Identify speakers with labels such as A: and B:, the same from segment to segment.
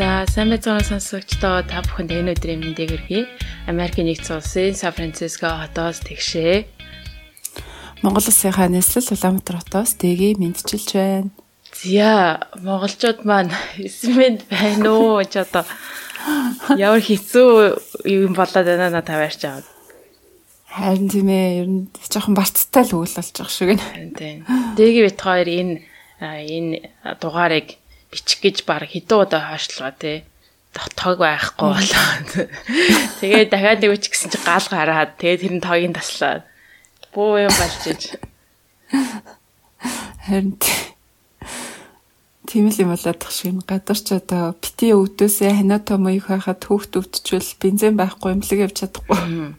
A: За сайн байцгаана сонсогчдоо та бүхэнд энэ өдрийн мэндийг хүргэе. Америкийн нэгдсэн улсын Сан Франциско хотоос тэгшээ.
B: Монгол улсынхаа нийслэл Улаанбаатар хотоос дэгийг мэдчилж байна.
A: Зя монголчууд маань эсмэнд байна уу ч одоо ямар хэцүү юм болоод байна надад тавьж аваад.
B: Харин тийм ээ ер нь жоохон барцтай л үйл болж байгаа байна.
A: Харин тийм. Дэгийн бит хоёр энэ энэ дугаарыг бичих гэж баг хэдэн удаа хаашлгаа тий тог байхгүй болоо. Тэгээд дахиад нэг үч гэсэн чи гал гараад тэгээд тэр нь тогийн таслаад буу юм болж иж.
B: Харин тийм л юм болоод тах шиг гадар ч одоо бити өвдөөсөө ханиа том их хахад хөөхт өвдчихвэл бензин байхгүй имлэг явж чадахгүй.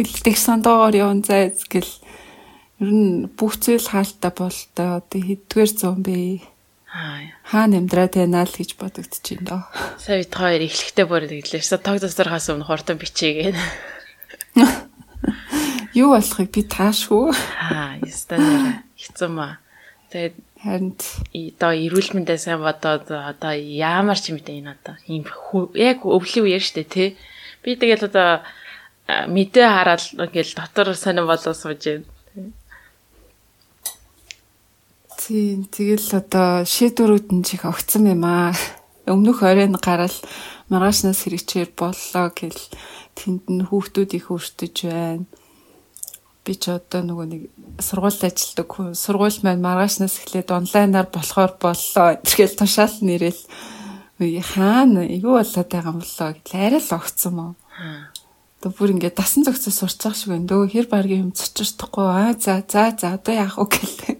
B: Илдэг сандоор явсан зайз гэл ер нь бүх зүйл хаалттай болтой одоо хэдгээр зүүн бэ Хаана амьдраад байна л гэж бодогдож байна доо.
A: Сая бид хоёр эхлэхдээ бүр тэглээ. Са тог тосорхоос өмнө хурдан бичээгээд.
B: Юу болохыг би таашгүй.
A: Аа, ястаа хэцүү маа. Тэгээд
B: харин
A: одоо эрүүл мэндээ сайн бодоод одоо яамар ч юм бэ энэ одоо ийм яг өвлийн үеэр штэ тий. Би тэгэл одоо мэдээ хараад ингээл дотор сонирн болоо сууж байна
B: Тийм тэгэл одоо шийдвэрүүд нь чих огцсон юм аа. Өмнөх оройн гарал маргаашнаас хэрэгчээр боллоо гэл тэнд нь хүүхдүүд их өртөж байна. Би ч одоо нөгөө нэг сургуульд ажилладаг хүн. Сургууль маань маргаашнаас эхлээд онлайнаар болохоор боллоо. Тэргээл тушаал нэрэл хаана юу болоод байгаа юм болоо гэтэл арай л огцсон мó. Одоо бүр ингээд дасан зөгцөс сурцах шиг байна. Дөө хэр баргийн юм цочирдахгүй. Аа за за за одоо яах вэ гэлээ.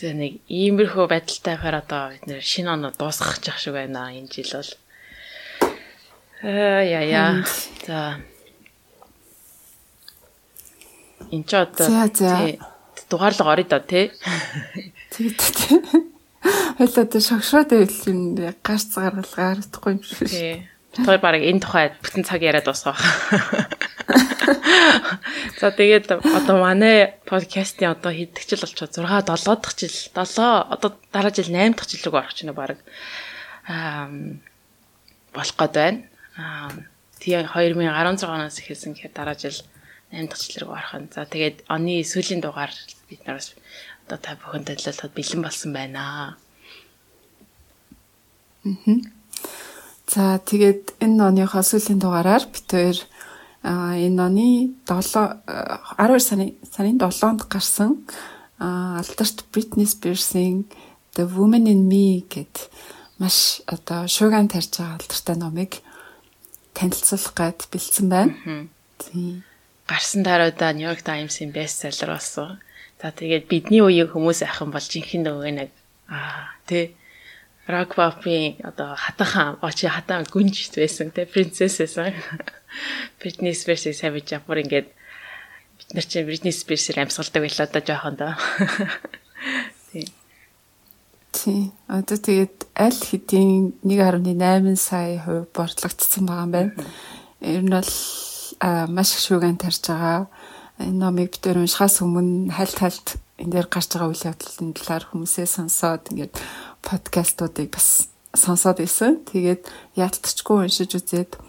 A: За нэг иймэрхүү байдалтай байхаар одоо бид нэр шинэ оноо дуусгах жах шиг байна энэ жил бол. Аа яа яа. За. Энд ч одоо дугаарлага орё да тий.
B: Тэгээд тий. Хойлоо одоо шогшроод байвал юм гарц гаргал гарахгүй юм шиг.
A: Тий. Тэр баг энэ тухай бүтэн цаг яриад дуусгах. За тэгээд одоо манай подкастын одоо хэддэг жил болчихоо 6 7 дахь жил 7 одоо дараа жил 8 дахь жил рүү орох чинь баг аа болох гээд байна. Аа тий 2016 оноос эхэлсэн гэхээр дараа жил 8 дахь жил рүү орох нь. За тэгээд оны сүүлийн дугаар бид нараас одоо та бүхэн төлөвлөлтөд бэлэн болсон байна.
B: Мм. За тэгээд энэ оныхоо сүүлийн дугаараар бид хоёр энэ оны 7 12 сарын сарын 7-нд гарсан алдарт Britney Spears-ийн The Woman in Me гэд маш одоо шууган тарьж байгаа алдартай номыг танилцуулах гээд бэлдсэн байна.
A: Тийм. Гарсан даруйда New York Times-ийн бестселлер болсон. За тэгээд бидний үеийн хүмүүс ахын бол жинхэнэ нөгөө нэг аа тий попын одоо хатахан очи хатан гүнж байсан тий принцесс байсан. Britney Spears-ийг бич ямар ингээд бид нар чинь Britney Spears-ээр амьсгалдаг байлаа да жоохон доо.
B: Тийм. Тийм. Одоо тэгээд аль хэдийн 1.8 сая хувь борлогдсон байгаа юм байна. Ер нь бол маш их шүүгэн тарж байгаа. Энэ номыг бид уншихаас өмнө хальт хальт энэ дээр гарч байгаа үйл явдлын талаар хүмүүсээ сонсоод ингээд подкастуудыг бас сонсоод исэн. Тэгээд яалтчгүй уншиж үзээд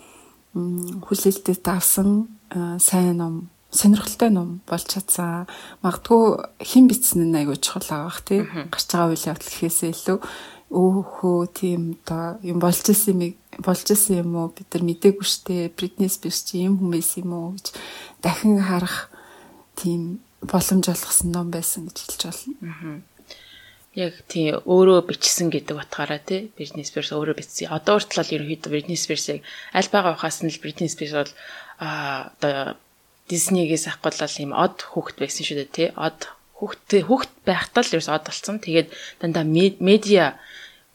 B: хүлээлттэй давсан сайн ном сонирхолтой ном болж чадсан. Магадгүй хэн бичсэн нь айгүй чухал авах тий. Гарч байгаа үйл явдал гэхээсээ илүү өөхөө тийм одоо юм болж исэн юм болж исэн юм уу бид нар мдээгүй штэ. Бритни Спирс чи юм хүмүүс юм уу гэж дахин харах тийм боломж олгосон ном байсан гэж хэлж болно.
A: Яг тий өөрөө бичсэн гэдэг утгаараа тий Britney Spears өөрөө бичсэн. Одоо хүртэл бол ерөнхийдөө Britney Spears-ыг аль байгаа ухаас нь л Britney Spears бол аа одоо Disney-гээс авахгүй л юм од хүүхэд байсан шүү дээ тий. Од хүүхэд хүүхэд байхдаа л ерөөс од болсон. Тэгээд дандаа медиа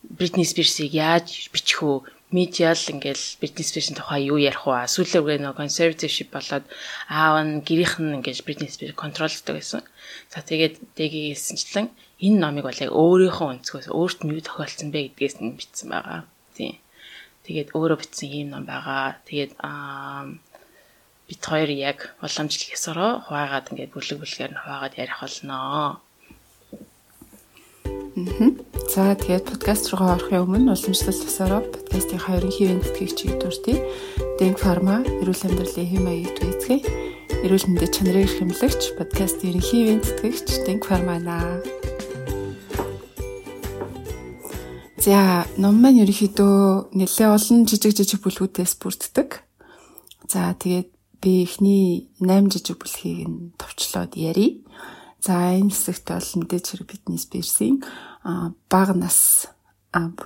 A: Britney Spears-ыг яаж бичих үү? Медиа л ингээл Britney Spears-ийн тухай юу ярих вэ? Сүүлээ нөгөө conservative болоод аав нь гэрийнх нь ингээл Britney Spears контролддог байсан. За тэгээд дээгийсэнчлэн энэ номыг бол яг өөрийнхөө өнцгөөс өөрт нь юу тохиолдсон бэ гэдгээс нь бичсэн байгаа. Тийм. Тэгээд өөрөө бичсэн ийм ном байгаа. Тэгээд аа бид хоёр яг уламжлал ёсороо хуваагаад ингээд бүлэг бүлгээр нь хуваагаад ярих болноо.
B: За тэгээд подкаст руугаа орохын өмнө уламжлалт тасаараа подкастын хоёрын хэвэн тэтгэгч чиг дуртай. Denk Pharma эрүүл амьдралын хэм маяг төвцгэй. Эрүүл мэндэд чанарыг хэмлэгч подкастын хэвэн тэтгэгч Denk Pharma наа. За, ном маань ерөнхийдөө нэлээ олон жижиг жижиг бүлгүүдээс бүрддэг. За, тэгээд би эхний 8 жижиг бүлгийг нь товчлоод ярий. За энэ хэсэгт бол мэдээж хэрэг бидний спирсийн бага нас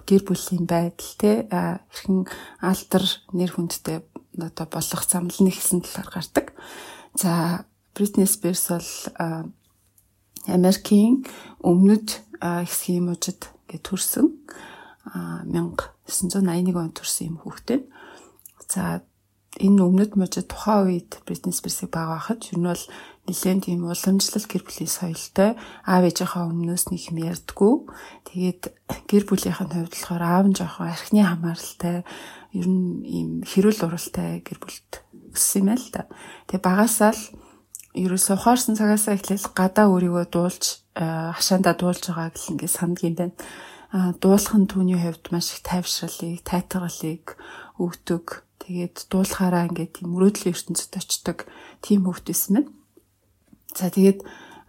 B: гэр бүлийн байдал те хэрхэн алдар нэр хүндтэй одоо болох замлны гэсэн талаар гардаг. За Britney Spears бол Америкийн өмнөд хэсгийн мужид гэж төрсөн 1981 онд төрсэн юм хүүхдээ. За энэ өмнөд мужид тухайн үед Britney Spears-ийг баг байхад ер нь бол нэлээд тийм уламжлал гэр бүлийн соёлтой аав ээжийнхаа өмнөөс нэг юм ярьдгүү. Тэгээд гэр бүлийнхэн хувьд болохоор аав нь жоохон архины хамааралтай ер нь ийм хэрүүл уралтай гэр бүлт өссөн юм байл та. Тэгээд багасаа л ерөөсө ухаарсан цагаасаа эхлээл гадаа өөрийгөө дуулж хашаандаа дуулж байгааг л ингээд сандг юм байна. А дуулах нь түүний хувьд маш их тайвшралыг, тайтгалыг өгдөг Тэгээд дуулахаараа ингээд тийм мөрөөдлийн ертөнцид очдог тийм хөвгтөөс минь. За тэгээд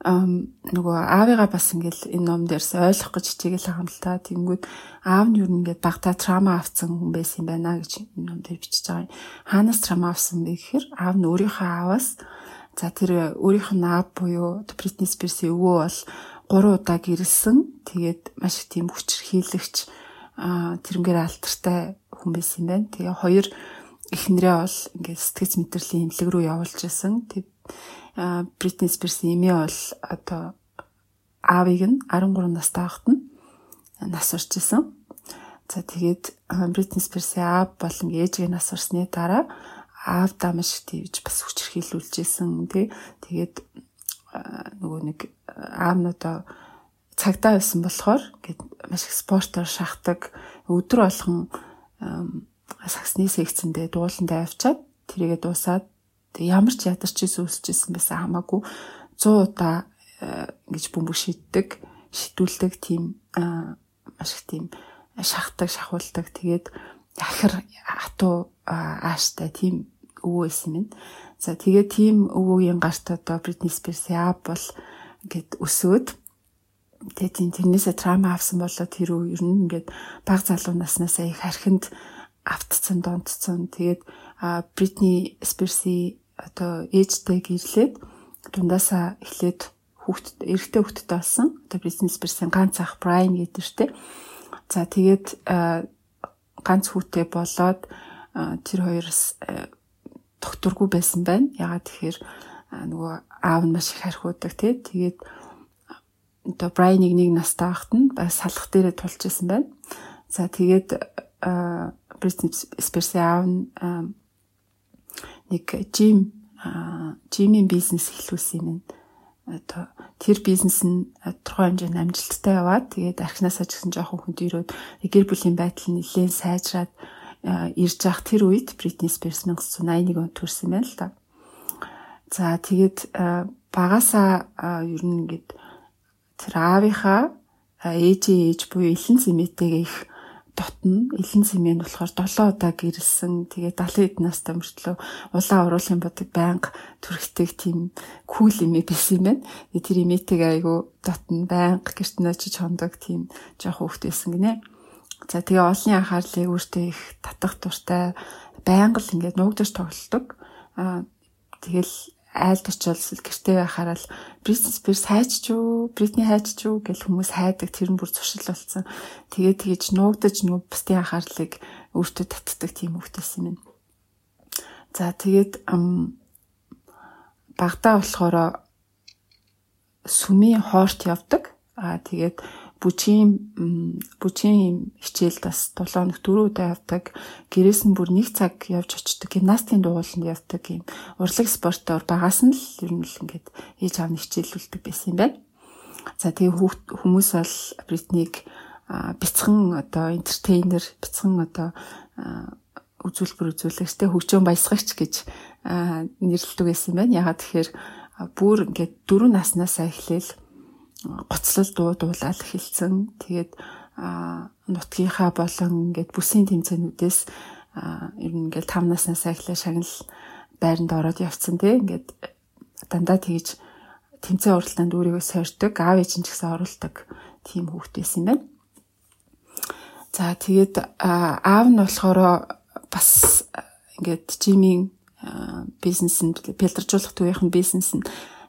B: нөгөө аавыгаа бас ингээл энэ ном дээрс ойлгох гэж хичээгээл байгаа юм л та. Тэнгүүд аав нь юу нэгээд багтаа трама авсан хүн байсан юм байна гэж энэ ном дээр бичиж байгаа юм. Хаанаас трама авсан бэ гэхээр аав нь өөрийнхөө ааваас за тэр өөрийнх нь аав буюу Бритни Спирсийн өвөө бол 3 удаа гэрэлсэн. Тэгээд маш их тийм хүчрхийлэгч тэрнгээр алдартай хүн байсан юм байна. Тэгээ хоёр эхнэрээ бол ингээд сэтгэц мэдрэлийн имлэг рүү явуулж исэн. Тэг Бритни Спирсийн эмээ бол одоо аавыг нь 13 настай байхад нь нас орж исэн. За тэгээд Бритни Спирсийн аав болон ээжийн нас орсны дараа аавдаа маш тийж бас хүчрхийлүүлж исэн тий. Тэгээд нөгөө нэг аав нь одоо цагдаа байсан болохоор ингээд маш их спортоор шахдаг өдөр болгон саксны секцэндээ дууландаа авчаад тэрийгэ дуусаад ямар ч ядарч исэн үсчихсэн байсан хамаагүй 100 удаа э, ингэж бөмбөг шийддэг шидүүлдэг тийм э, маш их тийм шахдаг шахуулдаг тэгээд ахир хатуу ааштай тийм өвөө исэн минь. За тэгээд тийм өвөөгийн гарт одоо Britney Spears яав бол ингээд өсөөд тэгээд тэрнээсээ трама авсан болоо тэр үе ер нь ингээд баг залуу наснаасаа их архинд автцсан донтцсон. Тэгээд Бритни Спирси одоо ээжтэй гэрлээд дундаасаа эхлээд хүүхд эрэгтэй хүүхдтэй болсон. Одоо Бритни Спирсийн ганц ах Брайан гэдэг штеп. За тэгээд ганц хүүтэй болоод тэр хоёроос докторгүй байсан байна. Ягаад тэгэхээр нөгөө аав нь маш их харьхуудаг тий. Тэгээд одоо Брайаныг нэг настай байхад нь салах дээрээ тулж исэн байна. За тэгээд Бритни Спирс аав нь нэг жим жимийн бизнес эхлүүлсэн юм. Одоо тэр бизнес нь тодорхой хэмжээнд амжилттай яваад тэгээд архинасаа ч гэсэн жоохон хүнд ирээд гэр бүлийн байдал нь нэлээд сайжраад ирж явах тэр үед Бритни Спирс 1981 онд төрсэн байна л да. За тэгээд багасаа ер нь ингээд тэр аавынхаа ээжийн ээж буюу элен зэмээтэйгээ их дотно элен сэмэн болохоор 7 удаа гэрэлсэн. Тэгээ 70 хэд настай мөртлөө улаан уруулын бодог байнга түрхдэг тийм кул юм байсан юм байна. Тэгээ тэр имэтэг айгу дотно байнга гэрт ночиж хондог тийм жоох хөвгтэйсэн гинэ. За тэгээ олонний анхаарлыг өөртөө их татах дуртай байнга л ингээд нуугдаж тоглолдог. Аа тэгэл айлд очивол гэртээ байхаараа л Britney Spears хайч юу, Britney хайч юу гэл хүмүүс хайдаг тэр нь бүр зуршил болсон. Тэгээд тэгэж нуугдаж нөгөө бусдын анхаарлыг өөртөө татдаг тийм хөвгтэйсэн юм. За тэгээд багтаа болохоор сүмийн хоорт явдаг. Аа тэгээд бүжгийн бүжгийн хичээлд бас 7 хоног 4 удаа явдаг. Гэрээс нь бүр 1 цаг явж очдог. Гимнастикийн дугууланд явдаг юм. Урлаг спортоор багаас нь л ер нь л ингээд ээж аав нь хичээлүүлдэг байсан юм байна. За тэгээ хүмүүс бол Бритнийг бяцхан одоо энтертейнер, бяцхан одоо үзүүлбэр үзүүлэгчтэй хөгжөөн баясгагч гэж нэрлэдэг байсан юм байна. Ягаад тэгэхээр бүр ингээд дөрөв наснасаа эхлээл гоцлол дуу дуулаад эхэлсэн. Тэгээд нутгийнхаа болон ингээд бүсийн тэмцээнүүдээс ер нь ингээд 5 наснаас эхлээ шагнал байранд ороод явцсан тий. Ингээд дандаа тэгж тэмцээн уралдаанд өөрийгөө сойрдог, аав ээж нь ч гэсэн оруулдаг тийм хүүхэд байсан юм байна. За тэгээд аав нь болохоор бас ингээд жимийн бизнесэнд бэлдэржүүлэх төвийнх нь бизнес нь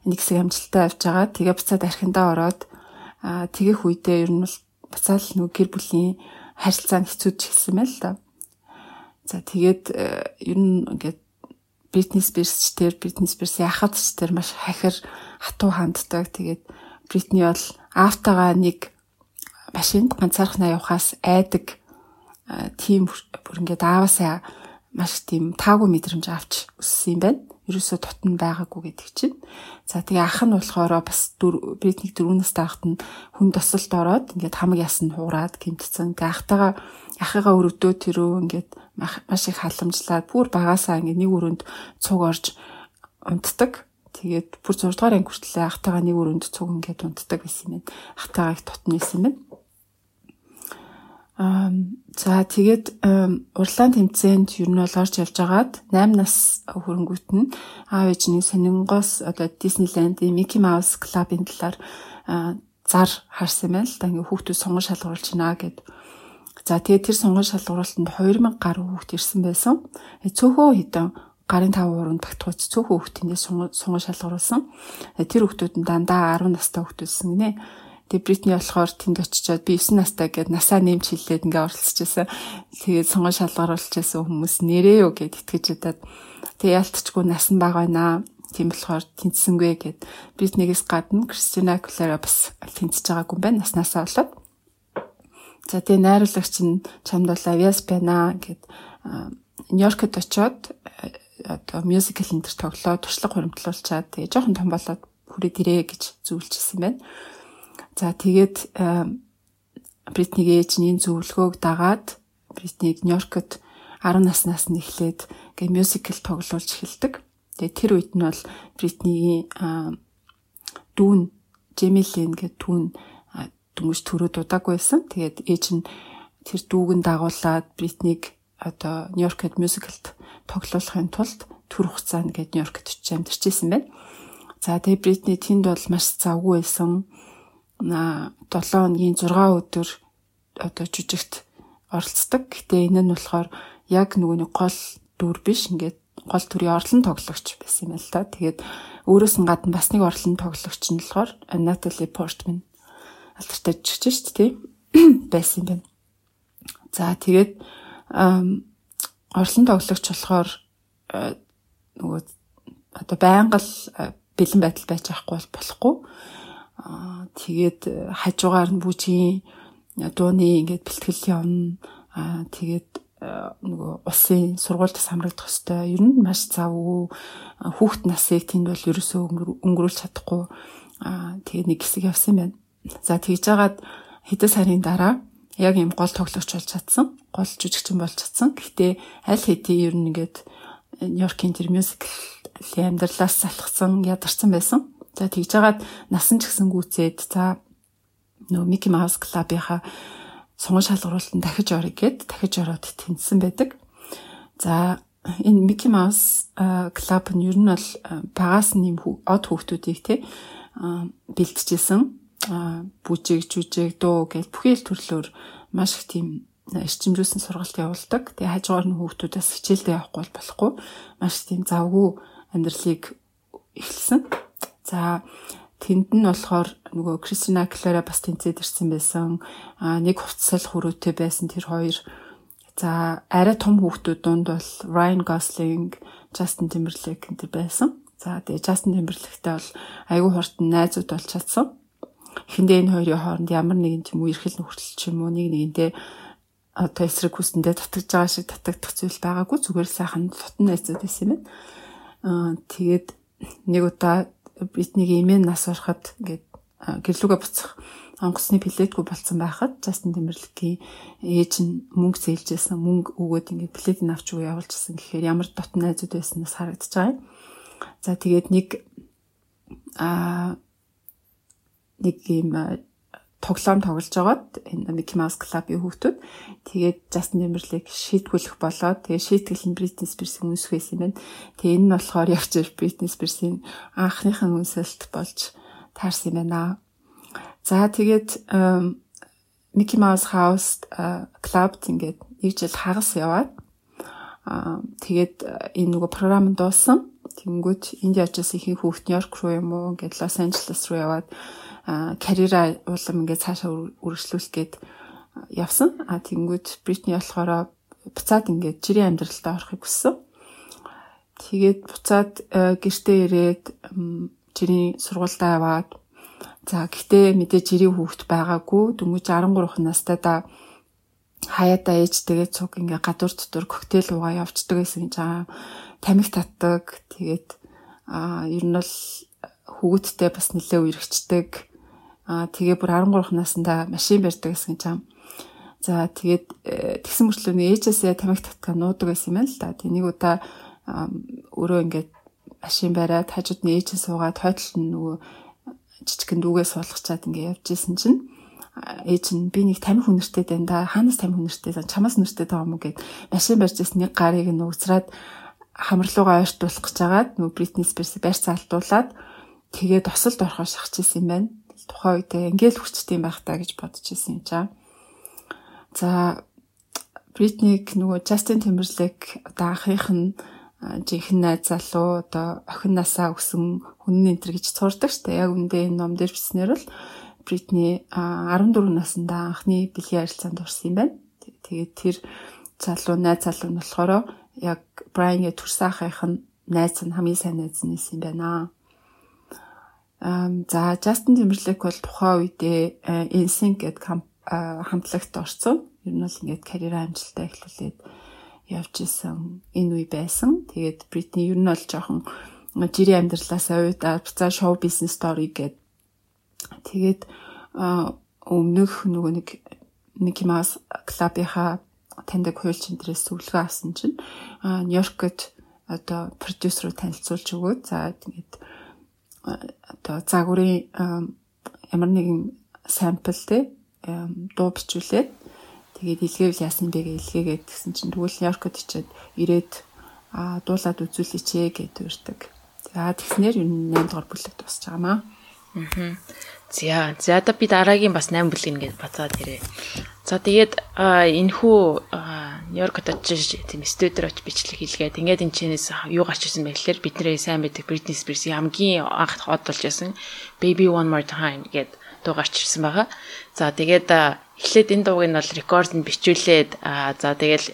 B: нэг хэсэг амжилттай явж байгаа. Тэгээ буцаад архиндаа ороод тэгэх үедээ ер нь бол буцаал нэг гэр бүлийн харилцаа хэцүүдж эхэлсэн байл та. За тэгээд ер нь ингээд Бритни Спирс тэр Бритни Спирс яхад ч тэр маш хахир хатуу ханддаг. Тэгээд Бритни бол автагаа нэг машинд ганцаархнаа явахаас айдаг тийм бүр ингээд аавасаа маш тийм таагүй мэдрэмж авч өссөн юм байна. Ерөөсөө тутан байгаагүй гэдэг чинь. За тэгээ ах нь болохоор бас Бритник дөрөвнөөс таахт нь хүн тосолд ороод ингээд хамаг ясн хуураад гимтсэн. Тэгээ ахтайгаа ахыгаа өрөвдөө тэрөө ингээд маш их халамжлаад бүр багасаа ингээд нэг өрөөнд цуг орж унтдаг. Тэгээд бүр 6 дугаар анги хүртлээ ахтайгаа нэг өрөөнд цуг ингээд унтдаг байсан юм байна. Ахтайгаа их тутан байсан юм байна. Аа за тэгээд урлаан тэмцээнд ер нь бол орж явж агаад 8 нас хөрөнгөт нь аав ээжний сонингоос одоо Disneyland-ийн Mickey Mouse Club-ын талаар зар харсан юм байна л да ингээ хүүхдүүд сонгон шалгаруулж байна гэд. За тэгээд тэр сонгон шалгаруулалтанд 2000 гаруй хүүхд ирсэн байсан. Э, цөөхөө хідэн гарын 5 уранд багтгууц цөөхөө хүүхдиндээ сонгон шалгаруулсан. Э, тэр хүүхдүүд нь дандаа 10 настай хүүхдүүдсэн гинэ. Тэгээ Бритни болохоор тэнд очичоод би 9 настай гэд насаа нэмж хилээд ингээ оролцчихсан. Тэгээд сонгон шалгаруулчихсан хүмүүс нэрээ юу гэд итгэж удаад тэгээ ялтчгүй насан баг байна. Тийм болохоор тэнцсэнгүй гэд Бритнигээс гадна Кристина Акулера бас тэнцэж байгаагүй юм байна наснасаа болоод. За тэгээ найруулагч нь чамд бол авиас байна гэд Нью-Йоркд очоод одоо мюзикл энэ төр тоглоод туршлага хуримтлуулчаад тэгээ жоохон том болоод хүрээд ирээ гэж зөвлөжсэн байна. За тэгээд Бритнийг ээж нь энэ зөвлөгөөг дагаад Бритнийг Нью-Йоркт 10 наснаас нь эхлээд гэ мюзикл тоглуулж эхэлдэг. Тэгээд тэр үед нь бол Бритнигийн дүүн Жемилен гэдэг дүүн дүнж төрөө дудаагүй байсан. Тэгээд ээж нь тэр дүүгэн дагуулад Бритнийг одоо Нью-Йоркт мюзиклд тоглуулахын тулд төр хугацаанд гээд Нью-Йоркт очиж амьдарч ирсэн байна. За тэгээ Бритни тэнд бол маш завгүй байсан. 7 хоногийн 6 өдөр одоо жүжигт оролцдог. Гэтэ энэ нь болохоор яг нөгөө нэг гол дүр биш ингээд гол төрийн орлон тоглогч байсан юм л та. Тэгээд өөрөөс нь гадна бас нэг орлон тоглогч нь болохоор Natalie Portman алдартай жигч шүү дээ байсан юм байна. За тэгээд орлон тоглогч болохоор нөгөө одоо байнга л бэлэн байдал байж байхгүй болохгүй тэгээд э, хажуугаар нь бүжгийн э, дууны ингээд бэлтгэл явна. Аа тэгээд э, нөгөө усын сургуульд самрагдах хэвээр ер нь маш завгүй хүүхд насыг тэнд бол ерөөсөө өнгөрүүлж чадахгүй аа тэгээд нэг хэсэг явсан байна. За тэгж жагаад хэдэн сарын дараа яг юм гол тоглогч болж чадсан. Гол жүжигчин болж чадсан. Гэхдээ аль хэдийн ер нь ингээд Нью-Йоркийн тэр мюзикл амьдралаас салхсан ядарсан байсан. За тэгж жагаад насан ч гэсэн гүцээд за нөө Mickey Mouse Club-ийнхаа сонгон шалгаруулалтанд дахиж орё гэд дахиж ороод тэнцсэн байдаг. За энэ Mickey Mouse Club нь ер нь бол багаас нь юм од хүүхдүүдийг те бэлтжижсэн бүжиг жүжиг дуу гэж бүхэл төрлөөр маш их тийм эрчимжүүлсэн сургалт явуулдаг. Тэгээ хажуугаар нь хүүхдүүдээс хичээлдээ явахгүй болохгүй маш тийм завгүй амьдралыг эхэлсэн. За тэнд нь болохоор нөгөө Кристина Клара бас тэнцээд ирсэн байсан. А нэг хувцсал хүрээтэй байсан тэр хоёр. За арай том хүүхдүүд дунд бол Ryan Gosling, Justin Timberlake энэ байсан. За тэгээ Justin Timberlake-тэй бол айгүй хурдан найзууд болж чадсан. Эхэндээ энэ хоёрын хооронд ямар нэгэн тийм үерхэл нөхцөл ч юм уу нэг нэгэнтэй одоо эсрэг хүсэндээ татгаж байгаа шиг татагдах зүйл байгаагүй зүгээр сайхан тутан найзууд байсан юм байна. Аа тэгээд нэг удаа биднийг эмээ нас ороход ингээд гэрлүүгээ буцах онгоцны плетгүй болцсон байхад Justin Timberlake-ийн ээж нь мөнгө зээлжсэн мөнгө өгөөд ингээд плетийг авч өгөө явуулчихсан гэхээр ямар дотн найзууд байснаас харагдаж байгаа юм. За тэгээд нэг а нэг юм тоглоом тоглож байгаад энэ Mickey Mouse Club-ийн хүүхдүүд тэгээд Justin Timberlake шийтгүүлэх болоод тэгээд шийтгэл нь Britney Spears-ийн үнсэх байсан юм байна. Тэгээд энэ нь болохоор явж Britney Spears-ийн анхныхан үнсэлт болж таарсан юм байна. За тэгээд Mickey Mouse House Club ингээд нэг жил хагас яваад тэгээд энэ нөгөө програм дууссан. Тэнгүүт энд яжсэн ихэнх хүүхд Нью-Йорк руу юм уу ингээд Лос Анжелес руу яваад карьераа улам ингээд цаашаа үргэлжлүүлэх гээд явсан. А тэгэнгүүт Бритни болохоор буцаад ингээд жирийн амьдралтаа орохыг хүссэн. Тэгээд буцаад гэртээ ирээд жирийн сургуультай яваад за гэхдээ мэдээ жирийн хүүхэд байгаагүй дөнгөж 13 настай да хаяада ээжтэйгээ цуг ингээ гадуур дотор коктейл уугаа явцдаг гэсэн гэж байгаа. Тамиг татдаг. Тэгээд а ер нь бол хүүхэдтэй бас нэлээ үерхчдэг. Аа тэгээ бүр 13 наснда машин барьдаг гэсэн чам. За тэгээд э, тэгсэн мөрчлөө ээжээсээ тамхи татгаа нуудаг байсан юм л да. Тэг нэг удаа өөрөө ингээд машин бариад хажууд нь ээжээ суугаад хойдолд нь нөгөө жижигхэн дүүгээ суулгачаад ингээд явж исэн чинь ээж нь би нэг тамхи хүнэртэй байна да. Хаанаас тамхи хүнэртэй чамаас хүнэртэй байгаа юм гэд машин барьж ирсэн нэг гарыг нь угсраад хамарлуугаа ойртуулах гэж хагаад нөгөө Бритни Спирс барьц алдуулаад тэгээд тосолд орохоо шахчихсан юм байна тухайн үедээ ингээл хүчтэй байх та гэж бодож ирсэн юм чам. За Бритник нөгөө Justin Timberlake одоо анхных нь жинхэнэ найз залуу одоо охин насаа өсөн хүн энтер гэж цуурдаг штэ. Яг үндэ энэ ном дээр бичснээр бол Бритни 14 наснда анхны бэлгийн харилцаанд орсон юм байна. Тэгээд тэр залуу найз залуу нь болохоор яг Брайангийн төрсөн ахих нь найз нь хамгийн сайн найз нь юм байна. За Justin Timberlake бол тухайн үедээ InSync гэдэг хамтлагт орсон. Ер нь бол ингээд карьер амжилтаа эхлүүлээд явж исэн энэ үе байсан. Тэгээд Britney ер нь бол жоохон жирийн амьдралаасаа уйдаа буцаа шоу бизнес стори гээд тэгээд өмнөх нөгөө нэг Mickey Mouse клубийнхаа таньдаг хуульчин дээрээс зөвлөгөө авсан чинь Нью-Йоркт одоо продюсеруу танилцуулж өгөөд за тэгээд одоо загварын ямар нэгэн сампл те дуу бичүүлээд тэгээд илгээвэл яасан бэ гэж илгээгээд гэсэн чинь тэгвэл Нью-Йоркод ичээд ирээд дуулаад үзүүлээч ээ гэд үрдэг. За тэгснээр энэ 8 дугаар бүлэг дуусч байгаамаа.
A: Аа. За за одоо би дараагийн бас 8 бүлэг ингээд бацаад ирээ. За тэгээд энэ хүү Нью-Йоркт очиж тийм студиор очиж бичлэг хийлгээд ингээд энэ чинээс юу гарч ирсэн гэхээр бидний сайн байдаг Britney Spears хамгийн анх хот болж байсан Baby One More Time гэд дуу гарч ирсэн байгаа. За тэгээд эхлээд энэ дууг нь бол рекорд нь бичүүлээд за тэгэл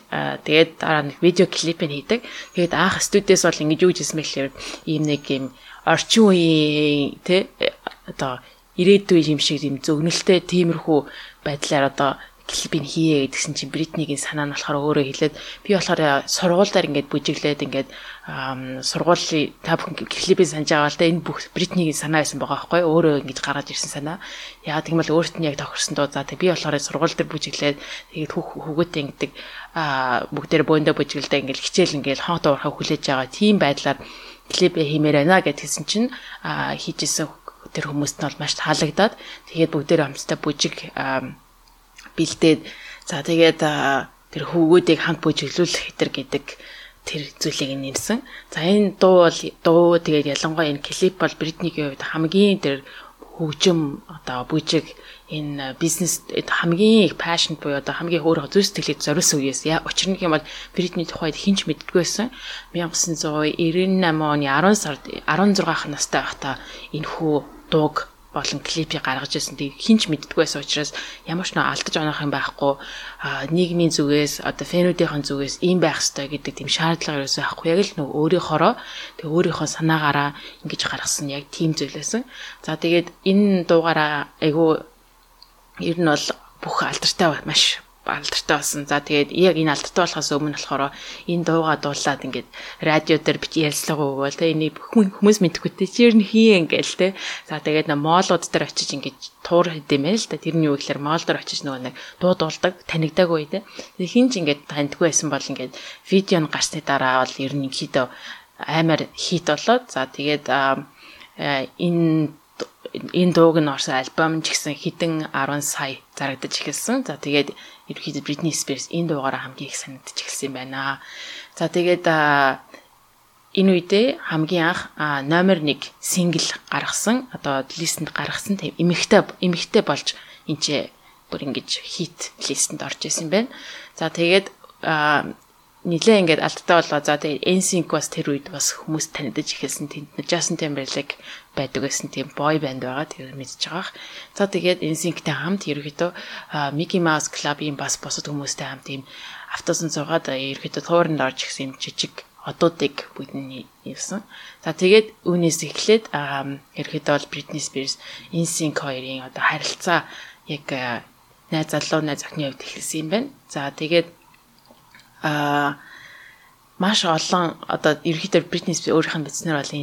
A: тэгээд дараа нэг видео клипийг хийдэг. Тэгээд анх студиэс бол ингэж юу гэсэн бэ гэхээр ийм нэг юм орчин үеийн тэ одоо ирээдүйн юм шиг юм зөгнөлтэй тиймэрхүү байдлаар одоо клипийг хийе гэдгсэн чинь Бритнигийн санаа нь болохоор өөрөө хэлээд би болохоор сургуулиар ингээд бүжиглээд ингээд сургуулийн та бүхэн клипийг санаж байгаа л да энэ бүх Бритнигийн санаа байсан байгаа байхгүй өөрөө ингэж гараад ирсэн санаа. Яа тийм бол өөрт нь яг тохирсон доо за би болохоор сургууль дээр бүжиглээд тэгээд хүүх хүүгээтэй ингээд а бүгдээр бөөндө бүжиглэдэ ингээд хичээл ингээд хоот уурхаа хүлээж байгаа тийм байдлаар клип хиймээр байна гэдгсэн чинь хийжсэн тэр хүмүүст нь бол маш таалагдаад тэгээд бүгдээр амцтай бүжиг бэлдээд за тэгээд тэр хөвгүүдийг хамт бүжиглүүлэх хэтэр гэдэг тэр зүйлийг нэрсэн. За энэ дуу бол дуу тэгээд ялангуяа энэ клип бол Бритнигийн хувьд хамгийн тэр хөгжим одоо бүжиг энэ бизнес хамгийн их пашн буюу одоо хамгийн хөөрхөн зүс сэтгэлийг зориулсан үеэс яа учир нь юм бол Бритний тухайд хинч мэддэггүй байсан 1998 оны 10 сард 16 настай байхдаа энэ хүү дууг болон клипийг гаргаж ирсэн. Тэг хинч мэддэггүй байсан учраас ямар ч нөө алдаж онох юм байхгүй нийгмийн зүгээс одоо фэнүүдийн зүгээс ийм байх ёстой гэдэг тийм шаардлага ерөөсөө байхгүй. Яг л нөө өөрийнхоороо тэг өөрийнхөө санаагаараа ингэж гаргасан яг тийм зүйл байсан. За тэгээд энэ дуугаараа айгүй ер нь бол бүх алдартай маш алдартай болсон. За тэгээд яг энэ алдартай болохоос өмнө болохоор энэ дууга дуулаад ингээд радио дээр бич ярилцлага өгөөл тэ энийг хүмүүс мэдхгүй тэ чи ер нь хий ингээл тэ. За тэгээд моолууд дээр очиж ингээд туур хийдэм байл л да. Тэрний юу гэхээр моол дээр очиж нөгөө нэг дуу дуулдаг танигдаагүй тэ. Тэгээд хинч ингээд таньдгүй байсан бол ингээд видео нь гарсны дараа бол ер нь хэд амар хит болоод за тэгээд энэ энэ дууг нь орсон альбом ч гэсэн хідэн 10 сая зарагдаж эхэлсэн. За тэгээд ерөөхдөө Britney Spears энэ дуугаараа хамгийн их санагдаж эхэлсэн байна. За тэгээд энэ үедээ хамгийн анх номер 1 сингл гаргасан одоо листэнд гаргасан тийм эмэгтэй эмэгтэй болж энэ бүр ингэж хит листэнд орж исэн байна. За тэгээд нилээ ингээд алдтаа болоо за тэгээд NSYNC бас тэр үед бас хүмүүс танидж эхэлсэн тэнд Justin Timberlake байдаг гэсэн тийм boy band байгаа тэр мэдж байгаах. За тэгээд NSYNC-тэй хамт ерөөхдөө Mickey Mouse Club-ийн бас босод хүмүүстэй хамт тийм автосон зугаад ерөөхдөө тууранд орж ирсэн юм жижиг одуудыг бүдний явсан. За тэгээд үүнээс эхлээд ерөөхдөө бол Britney Spears NSYNC хоёрын одоо харилцаа яг найз залуу найз охины хувьд эхэлсэн юм байна. За тэгээд аа маш олон одоо ерөөхдөө Britney Spears өөрийнх нь бичснээр бол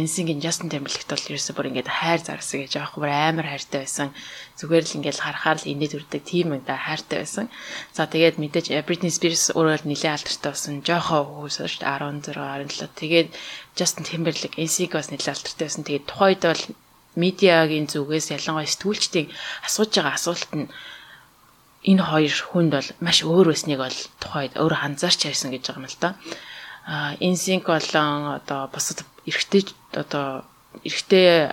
A: Insync-ийн Justin Timberlake бол ерөөсөө бүр ингээд хайр зарсан гэж аахгүй бүр амар хайртай байсан. Зүгээр л ингээд харахаар л инээд үрдэг тийм да хайртай байсан. За тэгээд мэдээж Britney Spears өөрөө нэлээд алдартай болсон. Жохоо хүүс шүү дээ 16 17. Тэгээд Justin Timberlake Insync бас нэлээд алдартай байсан. Тэгээд тухайд бол медиагийн зүгээс ялангуяа сэтгүүлчдийн асууж байгаа асуулт нь энэ хоёр хүнд бол маш өөр байсныг бол тухайд өөр анзаарч ярьсан гэж байгаа юм л да. А инсинк болон одоо бусад эрэгтэй одоо эрэгтэй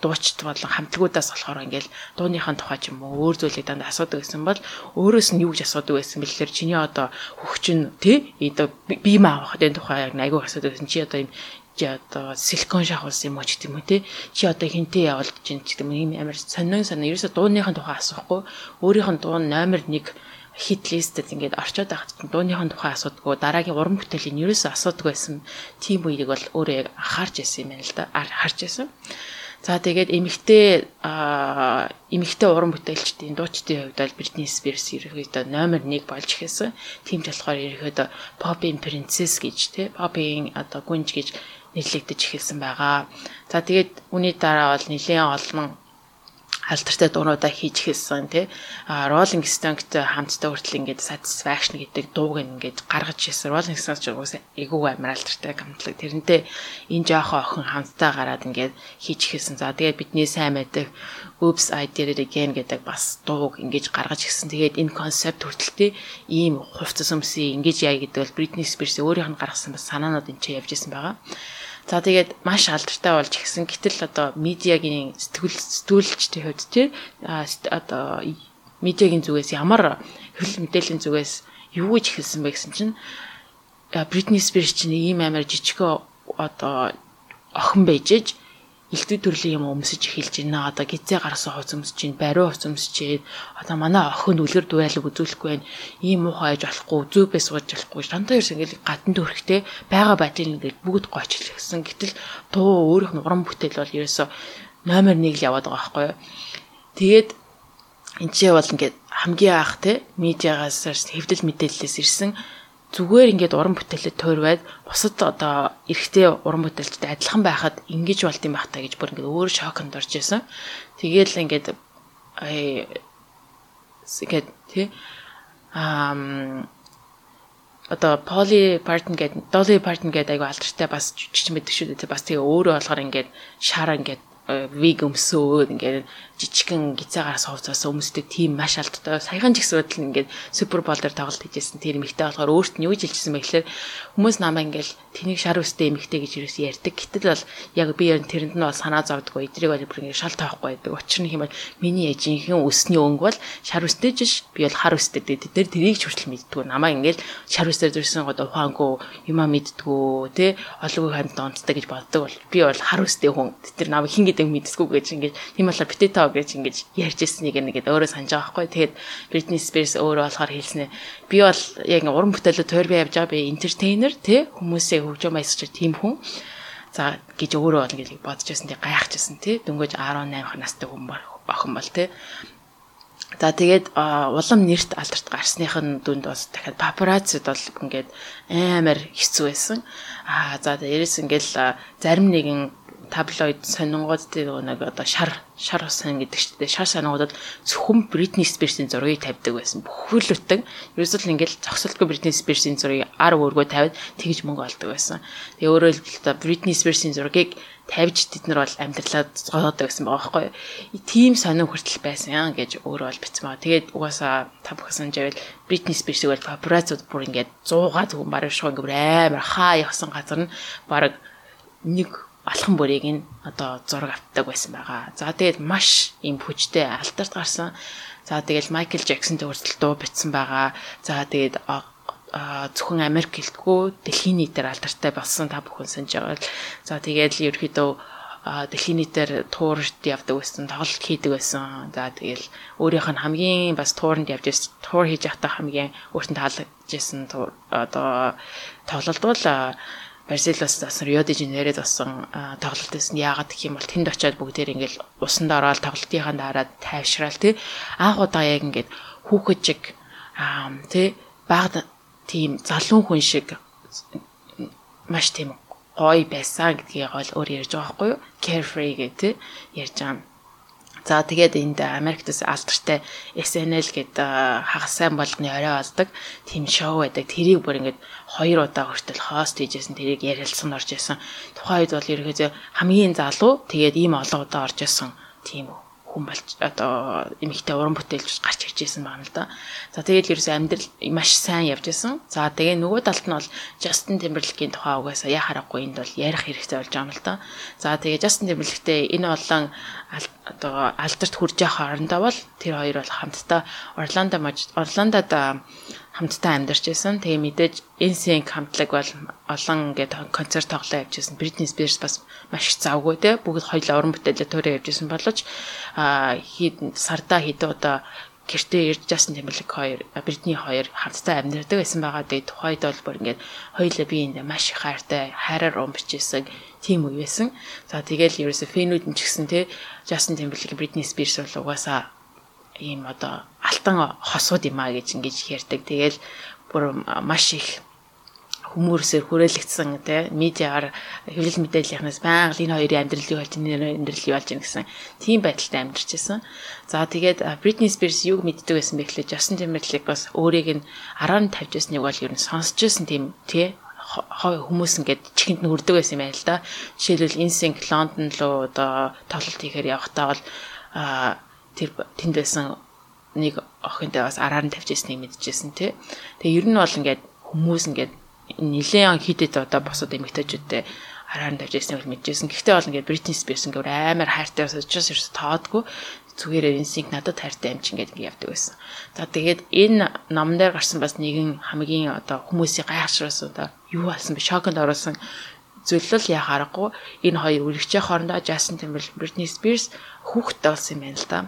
A: дуучид болон хамтлагуудаас болохоор ингээл дууныхаа тухай ч юм уу өөр зүйлийг дандаа асуудаг гэсэн бол өөрөөс нь юу гэж асуудаг байсан бэлэр чиний одоо хөгчин тий би маа авах den тухай яг айгүй асуудаг гэсэн чи одоо юм чи одоо силикон шахуулсан юм уу ч гэдэм үү те? Чи одоо хинтээ явуулж чинь ч гэдэм юм амар сонин сонин. Ерөөсө дууныхын тухай асуухгүй. Өөрийнх нь дуу номер 1 хит листэд ингээд орчоод байхад дууныхын тухай асуудаггүй дараагийн уран бүтээлийн ерөөсө асуудаг байсан тийм үеийг бол өөрөө яг анхаарч байсан юм байна л да. Харж байсан. За тэгээд эмэгтэй эмэгтэй уран бүтээлчдийн дуучдын хувьд бол Britney Spears ерөөхдөө номер 1 болж ихсэн. Тийм ч болохоор ерөөхдөө Pop-in Princess гэж тий Pop-in одоо гүнж гэж нэрлэгдэж эхэлсэн байгаа. За тэгээд үүний дараа бол нэлээд олон алдартай дуунуудаа хийж хэлсэн тий. А Rolling Stone-тэй хамтдаа хүртэл ингээд Satisfaction гэдэг дууг ингээд гаргаж ирсэн. Rolling Stone ч угсаа эйгүү амар алдартай хамтлаг. Тэрнтэй энэ жоохон охин хамтдаа гараад ингээд хийж хэлсэн. За тэгээд бидний сайн мэддэг Oops I Did It Again гэдэг бас дууг ингээд гаргаж ирсэн. Тэгээд энэ концепт хүртэлтэй ийм хувцас өмсөй ингэж яа гэдэг бол Britney Spears өөрийнх нь гаргасан бас санаанууд энэ ч явж исэн байгаа. За тэгээд маш алдартай болж гисэн. Гэтэл одоо медиагийн сэтгүүл сэтгүүлчдийн хувьд тий одоо медиагийн зүгээс ямар хөл мэдээллийн зүгээс юу гэж хэлсэн бэ гэсэн чинь Бритни Спирс чинь ийм амар жижигхэн одоо охин байж элдв төрлийн юм өмсөж эхэлж байна. Одоо гизээ гарсан хувц өмсөж байна, бариу хувц өмсөж байна. Одоо манай охин үлгэр дуурайлаг үзүүлэхгүй байна. Ийм муухай аж болохгүй, зүүбээ сууж болохгүй. Дандаа ерс ингээл гадна дөрхтэй байгаа байдлыг ингээд бүгд гойч хэлсэн. Гэтэл дуу өөрийнх нь уран бүтээл бол ерөөсө номер 1 л яваад байгаа байхгүй юу. Тэгээд энэ ч бол ингээд хамгийн анх те медиагаас хэвдэл мэдээллээс ирсэн зүгээр ингээд уран бүтээлээ тойрваад бусад одоо эрэгтэй уран бүтээлчтэй адилхан байхад ингэж болт юм бахтаа гэж бүр ингээд өөр шоконд орж исэн. Тэгээл ингээд тэгээд тий ам одоо Poly Parton гэдэг Dolly Parton гэдэг айгу алдартай бас жижиг мэддэг шүү дээ. Бас тэгээ өөрөө болохоор ингээд шар ингээд виг өмсөөд ингээд жижигхэн гизаагаас хувцаас өмсдөг тийм маш алдтай. Саяхан ч гэсэн бодол ингээд супер бол дээр тоглолт хийжсэн тэр эмэгтэй болохоор өөрт нь юу жилжсэн бэ гэхээр хүмүүс намаа ингээд тэнийг шар үстэй эмэгтэй гэж юус ярьдаг. Гэтэл бол яг би яг тэрэнд нь бол санаа зовдгоо. Эдрийг бол бүр ингээд шал таахгүй байдаг. Учир нь бол миний ээжийнхэн өсний өнгө бол шар үстэй жиш би бол хар үстэй дээ. Тэд тэрийг ч хүртэл мэддгүү. Намаа ингээд шар үстэй дурсан гоо ухаангүй юмаа мэддгүү те олонгүй ханд донцтой гэж боддог бол би бол хар үстэй хүн. Тэр намайг хин гэдэг мэдсгүү гэж ингээд тийм болохоор битээ гэж ингэж ярьж ирснийг нэгэд өөрөө санаж байгаа байхгүй. Тэгээд Britney Spears өөрөө болохоор хэлснэ. Би бол яг уран бүтээлүүд тойр би явж байгаа би entertainer тий хүмүүсээ хөгжөө баясч тийм хүн. За гэж өөрөө бол ингэж бодож байсан тий гайхажсэн тий дөнгөж 18 настай хүн бахан бол тий За тэгээд улам нэрт алдарт гарсных нь дүнд бас дахиад папараццид бол ингээд амар хэцүү байсан. Аа за дээрээс ингээл зарим нэгэн таблоид сонингууд дээр нэг одоо шар шар сан гэдэг чинь шар сонингуудад зөвхөн Britney Spears-ийн зургийг тавьдаг байсан. Бүхүүлүтэн ерөөсөө л ингээл зогсолтгүй Britney Spears-ийн зургийг ар өргөө тавиад тэгж мөнгө олдог байсан. Тэгээ өөрөөр хэлбэл Britney Spears-ийн зургийг тавьж тэд нар бол амьдралаа зогсоодог гэсэн байгаа байхгүй юу. Тим сонин хүртэл байсан гэж өөрөө бол бицсэн байгаа. Тэгээд угаасаа та бүхэн санджаавал Britney Spears-ийг бол папарацууд бүр ингээд 100 зөвхөн бараг шууд ингээд амар хаа явсан газар нь бараг нэг алхан бүрийг нь одоо зураг автдаг байсан байгаа. За тэгээд маш юм хүчтэй алдарт гарсан. За тэгэл Майкл Джексонтэй хүртэл дуу бичсэн байгаа. За тэгээд зөвхөн Америк гэлтгүү дэлхийн нийтээр алдартай болсон та бүхэн санаж байгаа. За тэгээд л ерөөхдөө дэлхийн нийтээр туурд явдаг байсан, тоглолт хийдэг байсан. За тэгэл өөрийнх нь хамгийн бас тууранд явж байсан, туур хийж явахдаа хамгийн өөртөө таалагдж байсан одоо тоглолт бол Барселонаас бас Рио де Жанейрод болсон тоглолт байсан. Яагаад гэх юм бол тэнд очиод бүгдээр ингээл усанд ороод тоглолтынхаа дараа тайвшраал тий. Анх удаа яг ингээд хүүхэд чиг тий баг тийм залуу хүн шиг маш тийм гоё байсан гэдгийг бол өөр ярьж байгаа байхгүй юу? Carefree гэдэг ярьж байгаа. За тэгээд энд Америктс алдартай SNL гэдэг хагас сайн болны орой болдог тийм шоу байдаг. Тэрийг бүр ингээд хоёр удаа хүртэл хост хийжсэн тэрийг ярилцсан орж исэн. Тухайн үед бол ерөөдөө хамгийн залуу тэгээд ийм олон удаа орж исэн тийм хүн болж одоо эмэгтэй уран бүтээлч гарч ирж байсан байна л да. За тэгээд ерөөсөө амьдрал маш сайн явж байсан. За тэгээ нөгөө талд нь бол Justin Timberlake-ийн тухай угаасаа яа харахгүй энд бол ярих хэрэгтэй болж байгаа юм л да. За тэгээ Justin Timberlake-тэй энэ олон одоо алдарт хүрж явах хоорондоо бол тэр хоёр бол хамтдаа Орландо Орландод хамтдаа амьдарч байсан. Тэгээ мэдээж NSYNC хамтлаг бол олон ингээд концерт тоглоо байсан. Britney Spears бас маш их завгүй те бүгд хоёул уран бүтээлээ төрөө байсан боловч а сарда хэдэн удаа гэртээ ирж Justin Timberlake хоёр Britney хоёр хамтдаа амьдардаг байсан байгаа. Тэгээ тухайд бол бүр ингээд хоёулаа би энд маш их хайртай хайраар ум бичсэн тийм үе байсан. За тэгэл ерөөсө фэнүүд нь ч гэсэн те Justin Timberlake Britney Spears бол угаасаа ийм одоо алтан хосууд юм а гэж ингэж ярьдаг. Тэгэл бүр маш их хүмүүрсээр хүрээлэгдсэн те медиагаар хэвлэл мэдээллийнхнаас байнга энэ хоёрын амьдралыг болж энэ амьдралыг болж гин гэсэн тийм байдалтай амьдарч байсан. За тэгээд Britney Spears юг мэддэг байсан бэ гэхлээр Justin Timberlake бас өөрийг нь араар нь тавьж байсныг бол ер нь сонсч байсан тийм тий хүмүүс ингээд чихэнд нүрдэг байсан юм байна л да. Жишээлбэл InSync Лондон руу одоо тоглолт хийхээр явахдаа бол тэр тэнд байсан нэг охинтой бас араар нь тавьж ирснийг мэдчихсэн тий. Тэгээ ер нь бол ингээд хүмүүс ингээд нилээн хидэд одоо босод эмэгтэйчүүдтэй араар нь тавьж ирснийг мэдчихсэн. Гэхдээ бол ингээд Britney Spears ингээд амар хайртай бас учраас ерөөс тоодгүй зүгээр инсинк надад хайртай юм чинь ингээд явдаг байсан. За тэгээд энэ ном дээр гарсан бас нэгэн хамгийн одоо хүмүүсийн гайхшруулсан одоо юу болсон бэ? Шоконд оруулсан зөвлөл яа харахгүй энэ хоёр үргэлжлэх хоорондоо Justin Timberlake, Britney Spears хүүхдтэй болсон юм байна л да.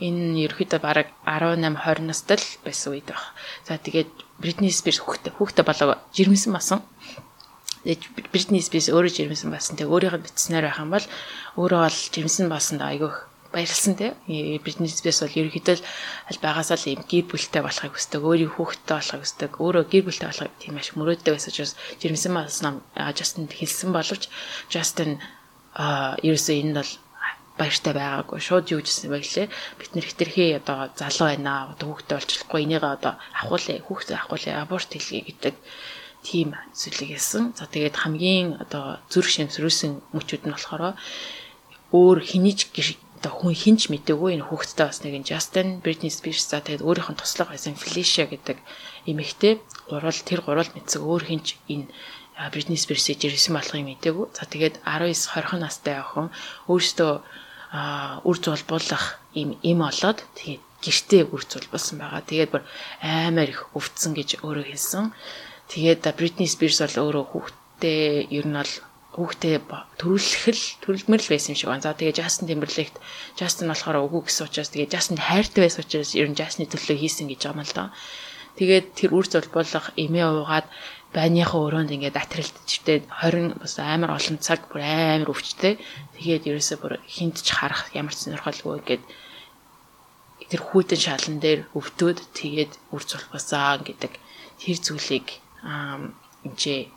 A: Энэ ерөөхдөө бараг 18 20 настай л байсан үед баг. За тэгээд Britney Spears хүүхдээ хүүхдээ болоо жирэмсэн басан. Тэгээд Britney Spears өөрөө жирэмсэн басан. Тэгээд өөрийнхөө битснээр байх юм бол өөрөө бол жирэмсэн да айгүйх баярлсан тий. Britney Spears бол ерөөхдөө аль байгаасаа л юм гэр бүлтэй болохыг хүсдэг, өөрийн хүүхэдтэй болохыг хүсдэг, өөрөө гэр бүлтэй болохыг тийм маш мөрөөддөг байсан учраас жирэмсэн басан Justin хэлсэн боловч Justin а ерөөсөө энэ бол баяртай байгаагүй шууд юу гэсэн бэ гэлээ бид нэр хитрхи одоо залуу байна одоо хүүхдээ олчлохгүй энийгээ одоо ахуулъя хүүхдээ ахуулъя аборт хийлгэе гэдэг тийм зүйлийг хэлсэн. За тэгээд хамгийн одоо зүрх шимсрүүлсэн мөчүүд нь болохоор өөр хинийч одоо хүн хинч мэдээгүй энэ хүүхдтэй бас нэг Justin Britney Spears за тэгээд өөрийнх нь туслах байсан Felicia гэдэг эмэгтэй гурвал тэр гурвал мэдсэг өөр хинч энэ Britney Spears-ийг ирсэн болохыг мэдээгүй. За тэгээд 19 20 настай охин өөрөөсөө үр зулбуулах юм им олоод тэгээд гэртээ үр зулбуулсан байгаа. Тэгээд бүр амар их өвдсөн гэж өөрөө хэлсэн. Тэгээд Britney Spears бол өөрөө хүүхдээ ер нь бол хүүхдээ төрүүлэх л төрөлмөр л байсан юм шиг байна. За тэгээд Justin Timberlake Justin болохоор үгүй гэсэн учраас тэгээд Justin хайртай байсан учраас ер нь Justin төлөө хийсэн гэж байгаа юм л да. Тэгээд тэр үр зулбуулах эмээ уугаад байныхаа өрөөнд ингээд атрилтчтэй 20 бас амар олон цаг бүр амар өвчтэй. Тэгээд ерөөсөө бүр хинт ч харах ямар ч сонирхолгүй ингээд тэр хүүтэн шалан дээр өвтөөд тэгээд үр зулбасаа гэдэг тэр зүйлийг эмчээ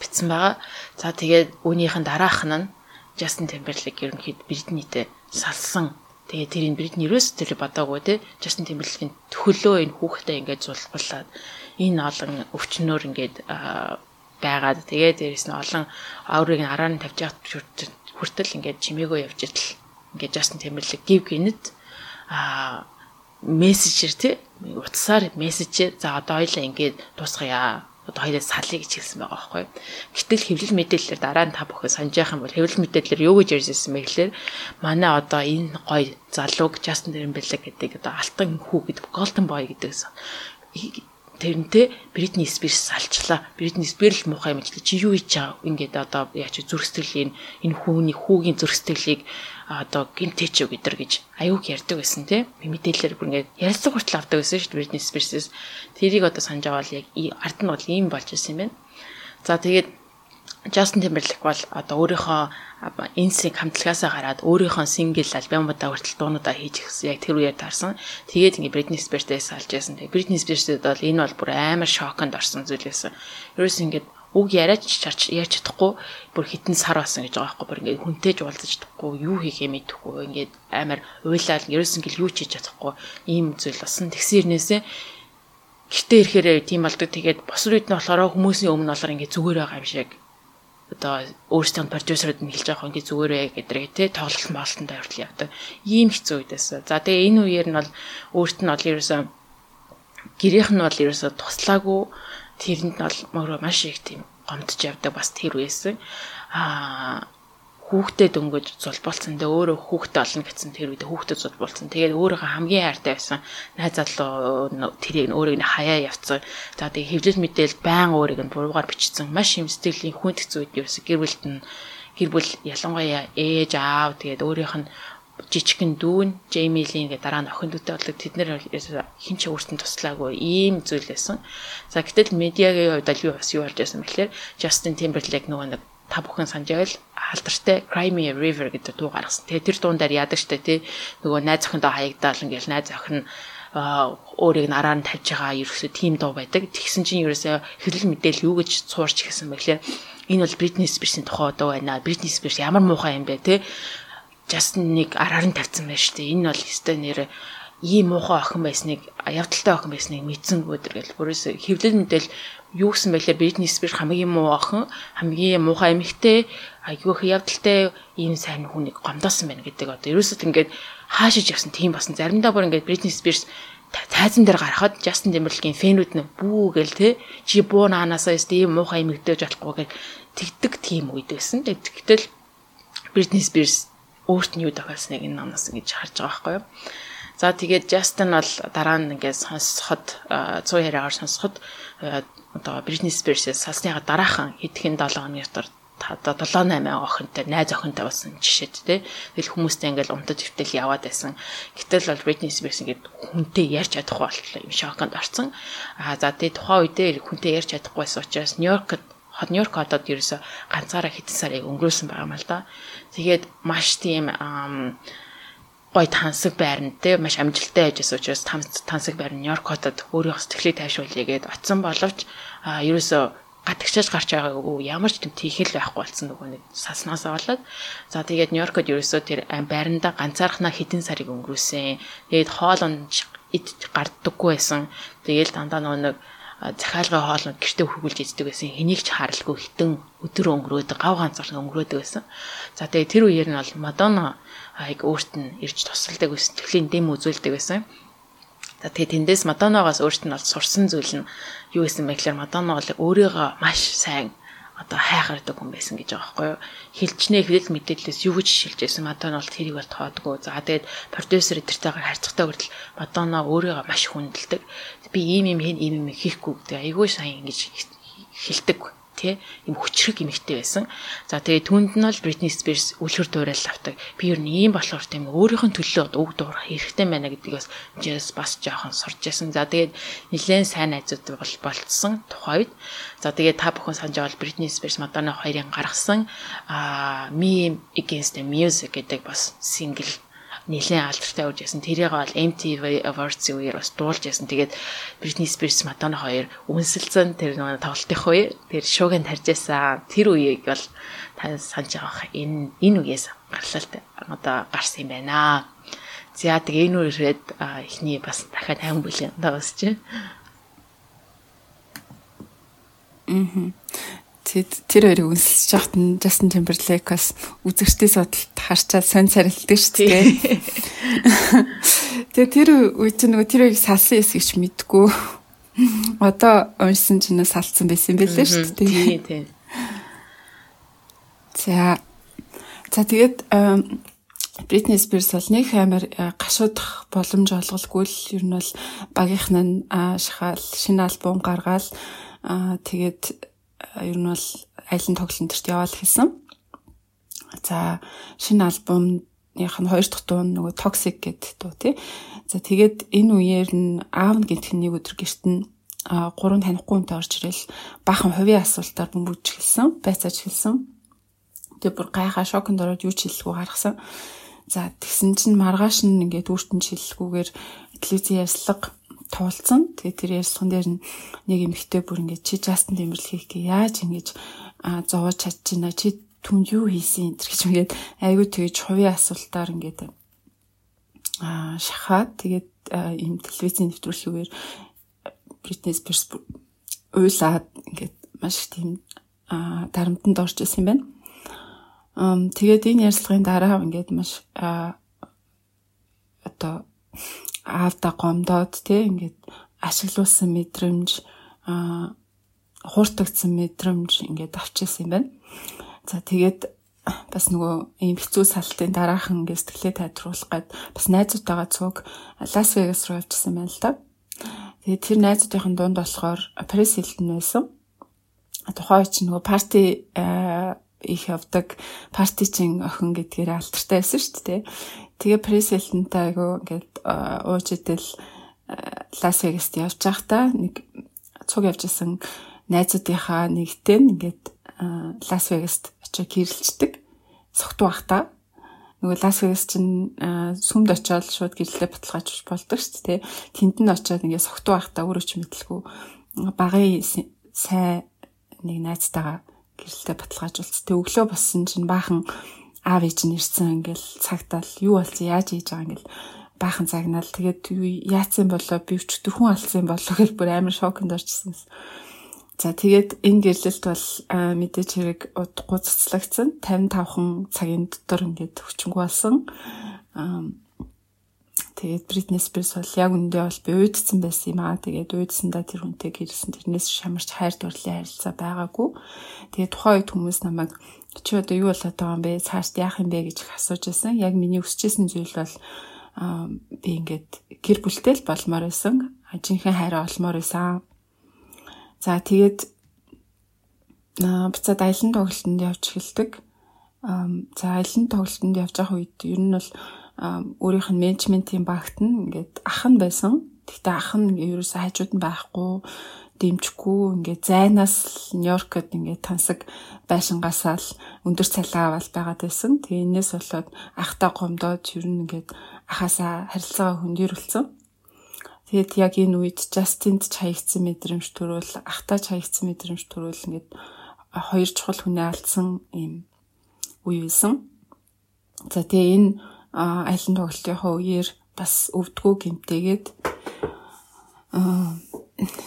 A: битсэн байгаа. За тэгээд үүнийхэн дараах нь Justin Timberlake ерөнхийд Бритнитэй салсан. Тэгээ тэрийг Бритни ерөөс тэр бодоогүй те Justin Timberlake-ийн төлөө энэ хүүхдээ ингээд зулгуулад энэ олон өвчнөөр ингээд байгаад тэгээд дээрэс нь олон аурыг араа нь тавьж яхад хүртэл ингээд чимээгөө явж идэл. Ингээд Justin Timberlake гів гинэд а мессежэр тий утсаар мессежээ за одоо хоёлаа ингээд дуусгая. Одоо хоёроо салъя гэж хэлсэн байгаа байхгүй. Гэтэл хэвлэл мэдээлэлээр дараа нь та бүхэн санаж явах юм бол хэвлэл мэдээлэлээр юу гэж ярьжсэн бэ гэхээр манай одоо энэ гоё залууг Justin Timberlake гэдэг одоо алтан хүү гэдэг Golden Boy гэдэг тэрнтэй Бритни Спирс салчлаа. Бритни Спирс л муухай юм чи юу хийж байгаа ингээд одоо яач зүрх сэтгэлийн энэ хүүний хүүгийн зүрх сэтгэлийг одоо гимтэч үү гэдэр гэж аюуг ярьдаг байсан тий. Мэдээлэлээр бүр ингээд ярилцсан хүртэл авдаг байсан шүү дээ Бритни Спирсээс. Тэрийг одоо санаж бол яг ард нь бол ийм болж ирсэн юм байна. За тэгээд Justin Timberlake бол одоо өөрийнхөө инсиг хамтлагаасаа гараад өөрийнхөө сингл альбомудаа хүртэл дуунуудаа хийж гисэн. Яг тэр үеэр таарсан. Тэгээд ингээ Britney Spears-ээс салж яасан. Тэгээд Britney Spears-д бол энэ бол бүр амар шоконд орсон зүйл байсан. Ерөөс ингээд үг яриач чарч яаж чадахгүй бүр хитэн сар болсон гэж байгаа байхгүй бүр ингээд хүнтэйж уулзаж чадахгүй юу хийхээ мэдэхгүй ингээд амар уйлал ерөөс ингээд юу ч хийж чадахгүй ийм зүйл болсон. Тэгсэрнээсээ гэртээ ирэхээр тийм болдог. Тэгээд босор үед нь болохоор хүмүүсийн өмнө болохоор ингээд зүгээр байгаа юм шиг одоо өөрсдөө продюсерууд нь хэлж байгаа ингээ зүгээрээ гэдэг тий тоглолт моолтонд хүртэл явдаг. Ийм хэцүү үед байсан. За тэгээ энэ үеэр нь бол өөрт нь бол ерөөсөө гэрийнх нь бол ерөөсөө туслаагүй тэрэнд нь бол мөрөө маш их тийм гомдож явдаг бас тэр үеэсэн. Аа хүүхдэд өнгөж зулбуулсан. Тэгээ өөрөө хүүхдэд олно гэсэн тэр үед хүүхдэд зулбуулсан. Тэгээд өөрийнхөө хамгийн хайртай байсан найз залуу тэрийг өөрийг нь хаяа явцсан. За тэгээ хэвлэл мэдээл байн өөрийг нь буруугаар бичсэн. Маш юм сэтгэлийн хэцүү үед ерөөсө гэр бүлт нь гэр бүл ялангуяа ээж аав тэгээд өөрийнх нь жижигхэн дүүн Джейми Лин гэдэг дараа нь охин дүүтэй болдог тэд нэр хин ч өөртөө туслаагүй ийм зүйл байсан. За гэтэл медиагийн хувьд юу бас юу болж байсан бэхлээр Justin Timberlake нөгөө нэг та бүхэн санаж байвал алдартай Crimea River гэдэг дуу гаргасан. Тэгээ тэр дуун дээр яадаг штэ тий нөгөө найз охиндоо хаягдаал ингээл найз охин өөрийг нараар нь тавьж байгаа ерөөсөө тийм дуу байдаг. Тэгсэн чинь ерөөсөө хэвлэл мэдээл юу гэж суурч гисэн бэхлээр энэ бол Britney Spears-ийн тухай дуу байна. Britney Spears ямар муухай юм бэ тий Justin нэг араар нь тавьсан байна штэ. Энэ бол өстой нэр ийм муухай охин байсныг явдалтай охин байсныг мэдсэн өдөр гэл бүрээс хэвлэл мэдээл юу гэсэн бэлээ Britney Spears хамгийн муу охин? Хамгийн муухай эмэгтэй айгүйх явдалтай? Ийм сайн хүнийг гомдоосон байна гэдэг одоо. Ерөөсөд ингээд хаашиж явсан тийм басан заримдаа бүр ингээд Britney Spears тайзан дээр гарахад Justin Timberlake-ийн фэнүүд нь бүү гэл те. Чи буу наанасаа ийм муухай эмэгтэйж болохгүй гэл тэгдэг тийм үед байсан. Тэгтэл Britney Spears өөрт нь юу тохиолсныг энэ намнаас ингэж харж байгаа байхгүй юу. За тэгээд Justin бол дараа нь ингээд сонсоход 100 яриагаар сонсоход одоо Britney Spears-ээс салсныга дараахан хэдхэн 7 хоногийн дотор одоо 7 8 охинтой найз охинтой болсон жишээд тий. Тэгэл хүмүүстэй ингээл унтаж өвтөл яваад байсан. Гэтэл бол Britney Spears ингээд хүнтэй ярьж чадахгүй болтлоо юм шоконд орсон. Аа за тий тухайн үедээ хүнтэй ярьж чадахгүйсэн учраас Нью-Йоркд хот Нью-Йорк хотод ерөөсө ганцаараа хэдэн сарыг өнгөрөөсөн байгаа юм л да. Тэгээд маш тийм гой тансаг байранд те маш амжилттай ажилласан учраас тансаг байр Нью-Йорк хотод өөрийнхөө сэтгэлийг тайшруулъя гэд оцсон боловч а ерөөсө гатагчаж гарч байгаагүй ямар ч тийхэл байхгүй болсон нөгөө нэг саснаасаа болоод за тэгээд Нью-Йоркод ерөөсөө тэр байранда ганцаархнаа хэдэн сарыг өнгөрөөсөн. Тэгээд хоолонд ид гардаггүй байсан. Тэгээд дандаа нөгөө нэг захиалгын хоолнд гэртээ хөргүүлж иддэг байсан. Хэнийг ч харалгүй хитэн өдөр өнгөрөөд гав ганцаар өнгөрөөдөг байсан. За тэгээд тэр үеэр нь бол Мадонна аяг өөрт нь ирж тусалдаг байсан. Тэвлийн дэм үзүүлдэг байсан. За тэгээ тэндээс Мадонногоос өөрт нь бол сурсан зүйл нь юу гэсэн бэ гэхээр Мадонна бол өөрийгөө маш сайн одоо хайхаардаг хүн байсан гэж байгаа байхгүй юу. Хилчнээ хэвлэл мэдээлэлээс юу гэж шилж байсан Мадонна бол тэрийг бол тоодгүй. За тэгээд продюсер эдэртэйгээр харьцахтай хүртэл Мадонна өөрийгөө маш хүндэлдэг. Би ийм юм хийн ийм юм хийхгүй гэдэг айгүй сайн ингэж хэлдэг тий юм хүчрэг эмэгтэй байсан. За тэгээ түнд нь бол Britney Spears үлгэр дуурайл авдаг. Би ер нь ийм болохоор тийм өөрийнх нь төлөө үг дуурах хэрэгтэй байна гэдгээс жээс бас жоохон сурч ясан. За тэгээд нэлээд сайн найзууд бол болцсон тухайд. За тэгээд та бүхэн санаж байгаа Britney Spears Madonna хоёрын гаргасан аа Me Against the Music гэдэг бас сингл нэлээд алдартай үрж ясан. Тэрийг бол MTV Awards-ийн үеэр бас дуулж ясан. Тэгээд Britney Spears, Madonna хоёр үнсэлцэн тэр нэг тоглолтын үе тэр шууганд тарж ясан. Тэр үеийг бол та санаж байгаа энэ энэ үеэс гарлалтай одоо гарсан юм байна. За тэгээ энэ үрээд эхний бас дахиад 50 бүлийн давсч.
B: Мм. Тэр хоёрыг үнсэлж яхад нь Justin Timberlake бас үзэгчдийн судалт харчаад сонь царилдаг шүү дээ. Тэгээ тэр үед чинь нөгөө тэр хоёрыг салсан эс гэж мэдгүй. Одоо уншсан чинь салцсан байсан юм билээ шүү дээ. Тийм тийм. За. За тэгээд Britney Spears бол нэг амар гашуудах боломж олголгүй л ер нь бол багийнх нь шахаал шинэ альбом гаргаал тэгээд ер нь бол айлын тоглолтод яваал хийсэн. За шинэ альбомных нь хоёр дахь дуу нөгөө Toxic гэдэг дуу тий. За тэгээд энэ үеэр нь аав нь гинтхэн нэг өдөр гэрт нь гурван танихгүй хүнтэй орж ирэл бахан хувийн асуултаар бөмбөж хэлсэн, байцааж хэлсэн. Тэгээ бүр гайхаа шоконд ороод юу ч хэлэхгүй гаргасан. За тэгсэн чинь маргааш нь ингээд өөртөө хэлэхгүйгээр телевизийн ярьслага туулсан. Тэгээ тэр ярьсан дээр нэг эмэгтэй бүр ингэ чи Justin Timberlake гээ яаж ингэж зовоож чадчихна чи түнд юу хийсэн энэ гэж ингээд айгүй тэгэж хувийн асуултаар ингээд аа шахаад тэгээд ийм телевизийн нэвтрүүлгээр Britney Spears уйлаад ингээд маш тийм дарамтанд орж исэн юм байна. Тэгээд энэ ярилцлагын дараа ингээд маш одоо аавда гомдоод тий ингээд ашиглуулсан мэдрэмж аа хууртагдсан мэдрэмж ингээд авчихсан юм байна. За тэгээд бас нөгөө ийм хэцүү салтын дараахан ингээд сэтгэлээ тайвруулах гээд бас найзуудтайгаа цуг Лас Вегас руу явчихсан байна л да. Тэгээд тэр найзуудын дунд болохоор Paris Hilton байсан. Тухайн үед чинь нөгөө парти их явдаг парти чин охин гэдгээр алдартай байсан шүү дээ. Тэгээ Преселтэнтэй айгу ингээд ууж идэл Лас Вегаст явж байхдаа нэг цуг явж исэн найзуудынхаа нэгтэй ингээд Лас Вегаст очиж гэрэлцдэг. Согтуу байхдаа нөгөө Лас Вегас чинь сүмд очиод шууд гэрлэлээ баталгаажуулж болдог шүү дээ. Тэнд нь очиод ингээд согтуу байхдаа өөрөө ч мэдлгүй багын сайн нэг найзтайгаа гэрлэлээ баталгаажуулц. Тэг өглөө боссон чинь баахан аав ээж нь ирсэн ингээл цагтаал юу болсон яаж хийж байгаа ингээл баахан загнаал тэгээд яатсан болоо би ч дөрхөн алсан болоо гэж бүр амар шоконд орчихсон. За тэгээд энэ гэрлэлт бол мэдээж хэрэг удахгүй цэцлэгдсэн 55хан цагийн дотор ингээд хүчингү болсон. Тэгээд Britney Spears бол яг үндэ бол би уйдсан байсан юм аа. Тэгээд уйдсандаа тэр хүнтэй гэрэлсэн тэрнээс шамарч хайр дурлалын харилцаа байгаагүй. Тэгээд тухайн үед хүмүүс намайг чи одоо юу болоод байгаа юм бэ? Цаашд яах юм бэ гэж их асууж байсан. Яг миний өсөжсэн зүйл бол би ингээд гэр бүлтэй л болмоор байсан. Ажинхэн хайраа олмоор байсан. За тэгээд буцаад аялын тоглолтод явж эхэлдэг. За аялын тоглолтод явж байгаа үед ер нь бол өөрийнх нь менежментийн багт нь ингээд ах нь байсан. Гэхдээ ах нь ерөөсөө хажууд нь байхгүй дэмжихгүй ингээд зайнаас Нью-Йоркод ингээд тансаг байшингаасаа л өндөр цалин аваад байгаад байсан. Тэгээ энэс болоод ахтаа гомдоод ер нь ингээд ахаасаа харилцаагаа хөндөрүүлсэн. Тэгээд яг энэ үед Justинд ч хаягдсан мэдрэмж төрөөл ахтаа ч хаягдсан мэдрэмж төрөөл ингээд хоёр чухал хүнээ алдсан юм үе байсан. За тэгээ энэ айлын тоглолтынхаа үеэр бас өвдгөө гэмтээгээд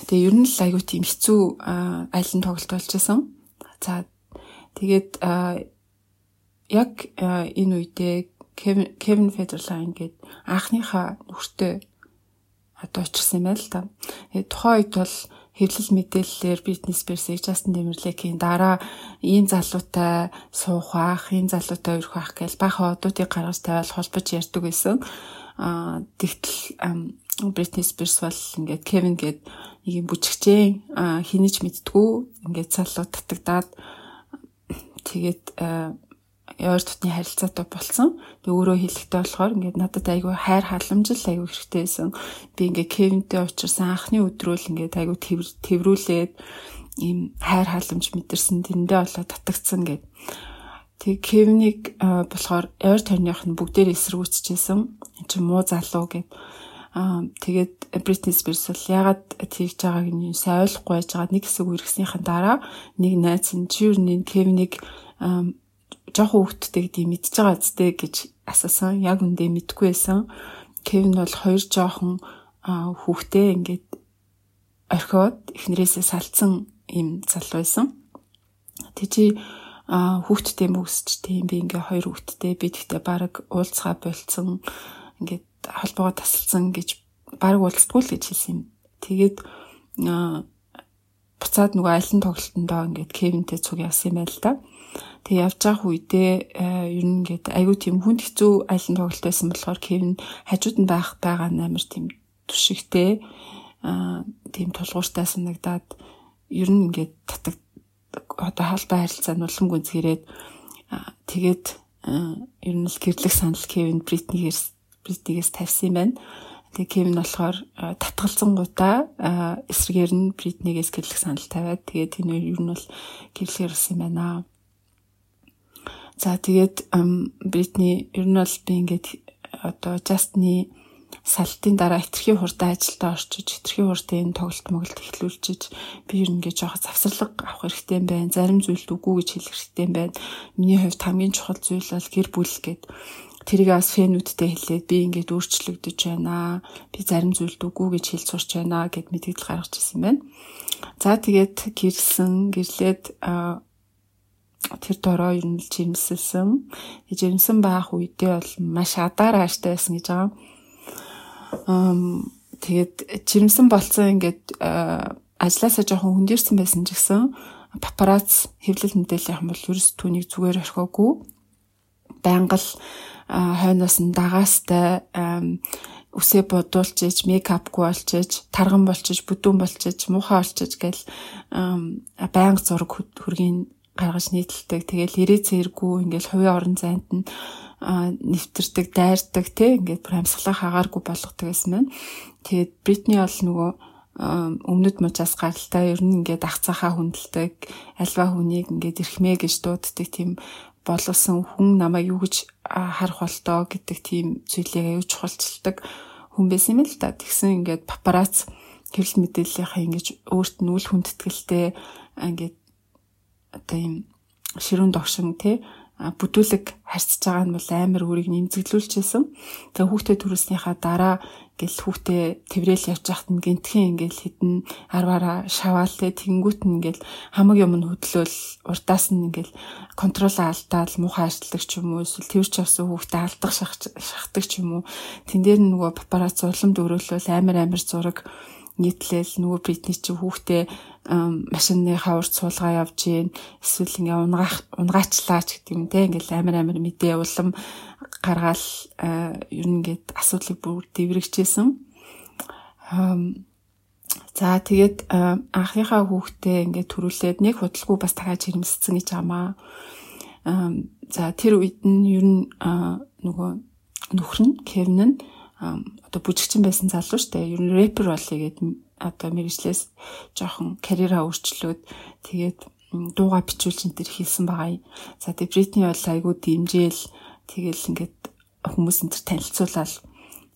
B: тэгээ ер нь л айгүй тийм хэцүү айлын тоглолт болж байсан. За тэгээд яг энэ үедээ Кевин Федерлайн гээд анхныхаа нөхөртэй одоо очирсан юм байна л та. Тухайн үед бол хэвлэл мэдээллээр бизнес персийг Justin Timberlake-ийн дараа ийм залуутай суух бах, ийм залуутай өрөх бах гэж баха одуудыг гаргаж тавиал холбож ярьдаг байсан. Аа тэгтэл Britney Spears бол ингээд Kevin гээд нэг юм бүжигчээ хинэж мэдтгүү ингээд залуу татагдаад тэгээд ойр дотны харилцаатай болсон. Тэг өөрөө хэлэхдээ болохоор ингээд надад айгүй хайр халамжил айгүй хэрэгтэй байсан. Би ингээд Кевинтэй уулзсан анхны өдрөөл ингээд айгүй тэврүүлээд ийм хайр халамж мэдэрсэн тэрэндээ болоо татагдсан гэд. Тэг Кевник болохоор ойр тойрных нь бүгдээр эсэргүүцчихсэн. Энд чинь муу залуу гэд Аа тэгээд Britney Spears бол ягаад тэгж байгааг нь сайн ойлгохгүй байж байгаа нэг хэсэг үргэснийхэн дараа нэг найз нь чи юу нэг Kevin-ыг жоохон хүүхдтэй гэдэг мэдж байгаа зүтэй гэж асуусан. Яг үндэ мэдгүй байсан. Kevin бол хоёр жоохон хүүхдээ ингээд орхиод эхнэрээсээ салцсан юм залуу байсан. Чи хүүхдтэй мөсч тийм би ингээ хоёр хүүхдтэй би тэгтээ баг уулзгаа болцсон ингээд холбоогоо тасалсан гэж баг уулздгүй л гэж хэлсэн юм. Тэгээд буцаад нөгөө айлын тоглолтондоо ингээд Кевинтэй цуг явсан юм байл та. Тэг явж байгаа үедээ ер нь ингээд айгүй тийм хүнд хэцүү айлын тоглолт байсан болохоор Кевин хажууд нь байх байгаа амар тийм түшигтэй аа тийм тулгууртай санагдаад ер нь ингээд татаг одоо хаалбай харилцаа нь улам гүнзгийрээд тэгээд ер нь л гэрлэх санал Кевин Бритнигээс Бритнигээс тавьсан юм байна. Тэгээ Кевин болохоор татгалзангуудаа эсрэгээр нь Бритнигээс гэрлэх санал тавиад тэгээд энэ ер нь бол гэрлэхэр болсон юм байна. За тэгээд Бритни ер нь бол би ингээд одоо Justны салтын дараа хитрхийн хурдан ажилдаа орчиж хитрхийн хурдан тоглолт моголт эхлүүлчиж би ер нь ингээд жоох завсарлаг авах хэрэгтэй юм байна. Зарим зүйлд үгүй гэж хэлэх хэрэгтэй юм байна. Миний хувьд хамгийн чухал зүйл бол гэр бүл гэдэг тэрийг бас фэнүүдтэй хэлээд би ингээд өөрчлөгдөж байна. Би зарим зүйлд үгүй гэж хэлж сурч байна гэд мэдээлэл гаргаж ирсэн байна. За тэгээд гэрсэн, гэрлээд тэр дороо ер нь жирэмсэлсэн. Жирэмсэн байх үедээ бол маш адаар ааштай байсан гэж байгаа. Ам тэгээд жирэмсэн болцсон ингээд ажилласаа жоохон хөндөрсөн байсан ч гэсэн папарац хэвлэл мэдээлэл явах бол ерөөс түүнийг зүгээр орхиогүй байнга л хойноос нь дагаастай үсээ бодуулж иж мейкапгүй болчиж тарган болчиж бүдүүн болчиж муухай болчиж гэл байнга зураг хөргийн гаргаж нийтэлдэг. Тэгэл ирээ цэргүй ингээл хувийн орон зайд нь нэвтэрдэг, дайрдаг тий ингээд бүр амьсгалаа хагааргүй болгодог гэсэн мэн. Тэгээд Бритни бол нөгөө өмнөд мужаас гаралтай ер нь ингээд ах цахаа хүндэлдэг, альва хүнийг ингээд эрхмээ гэж дууддаг тийм боловсон хүн намайг юу гэж харах болтоо гэдэг тийм зүйлийг аюул чухалчилдаг хүн байсан юм л да. Тэгсэн ингээд папарац хэвлэл мэдээллийнхаа ингэж өөрт нь үл хүндэтгэлтэй ингээд одоо юм ширүүн догшин тий бүдүүлэг харьцаж байгаа нь бол амар өөрийг нэмзэглүүлчихсэн. Тэгээ хүүхдээ төрүүлснийхаа дараа гэл хүүхдээ тэврээл явж байхад нь гинтхэн ингээл хідэн арваараа шаваал тэ тэнгүүт нь ингээл хамаг юм нь хөдлөөл урдаас нь ингээл контрол алдаал муухай ажилладаг ч юм уу эсвэл тэрч авсан хүүхдээ алдах шахдаг ч юм уу тэн дээр нөгөө папарац улам дөрөөлөл амар амар зураг нийтлэл нөгөө Бритни чи хүүхдээ машины хаварт суулгаа явж гин эсвэл ингээ унгаах унгаачлаач гэдэг юм те ингээл амар амар мэдээ улам гаргаал ер нь ингээд асуудлыг бүр дэврэгчээсэн. За тэгээд анхныхаа хүүхдээ ингээд төрүүлээд нэг худалгүй бас тагааж хэрэмссэн гэж амаа. За тэр үед нь ер нь нөгөө нөхөр нь Кевин нь одоо бүжигчин байсан залуу штэ. Ер нь рэпер болъё гэд одоо мэрэгчлээс жоохон карьераа өөрчлөөд тэгээд дууга бичүүлж энэ төр хийсэн байгаа. За тэгээд Бритни бол айгүй дэмжээл тэгэл ингээд хүмүүс энэ төр танилцуулаад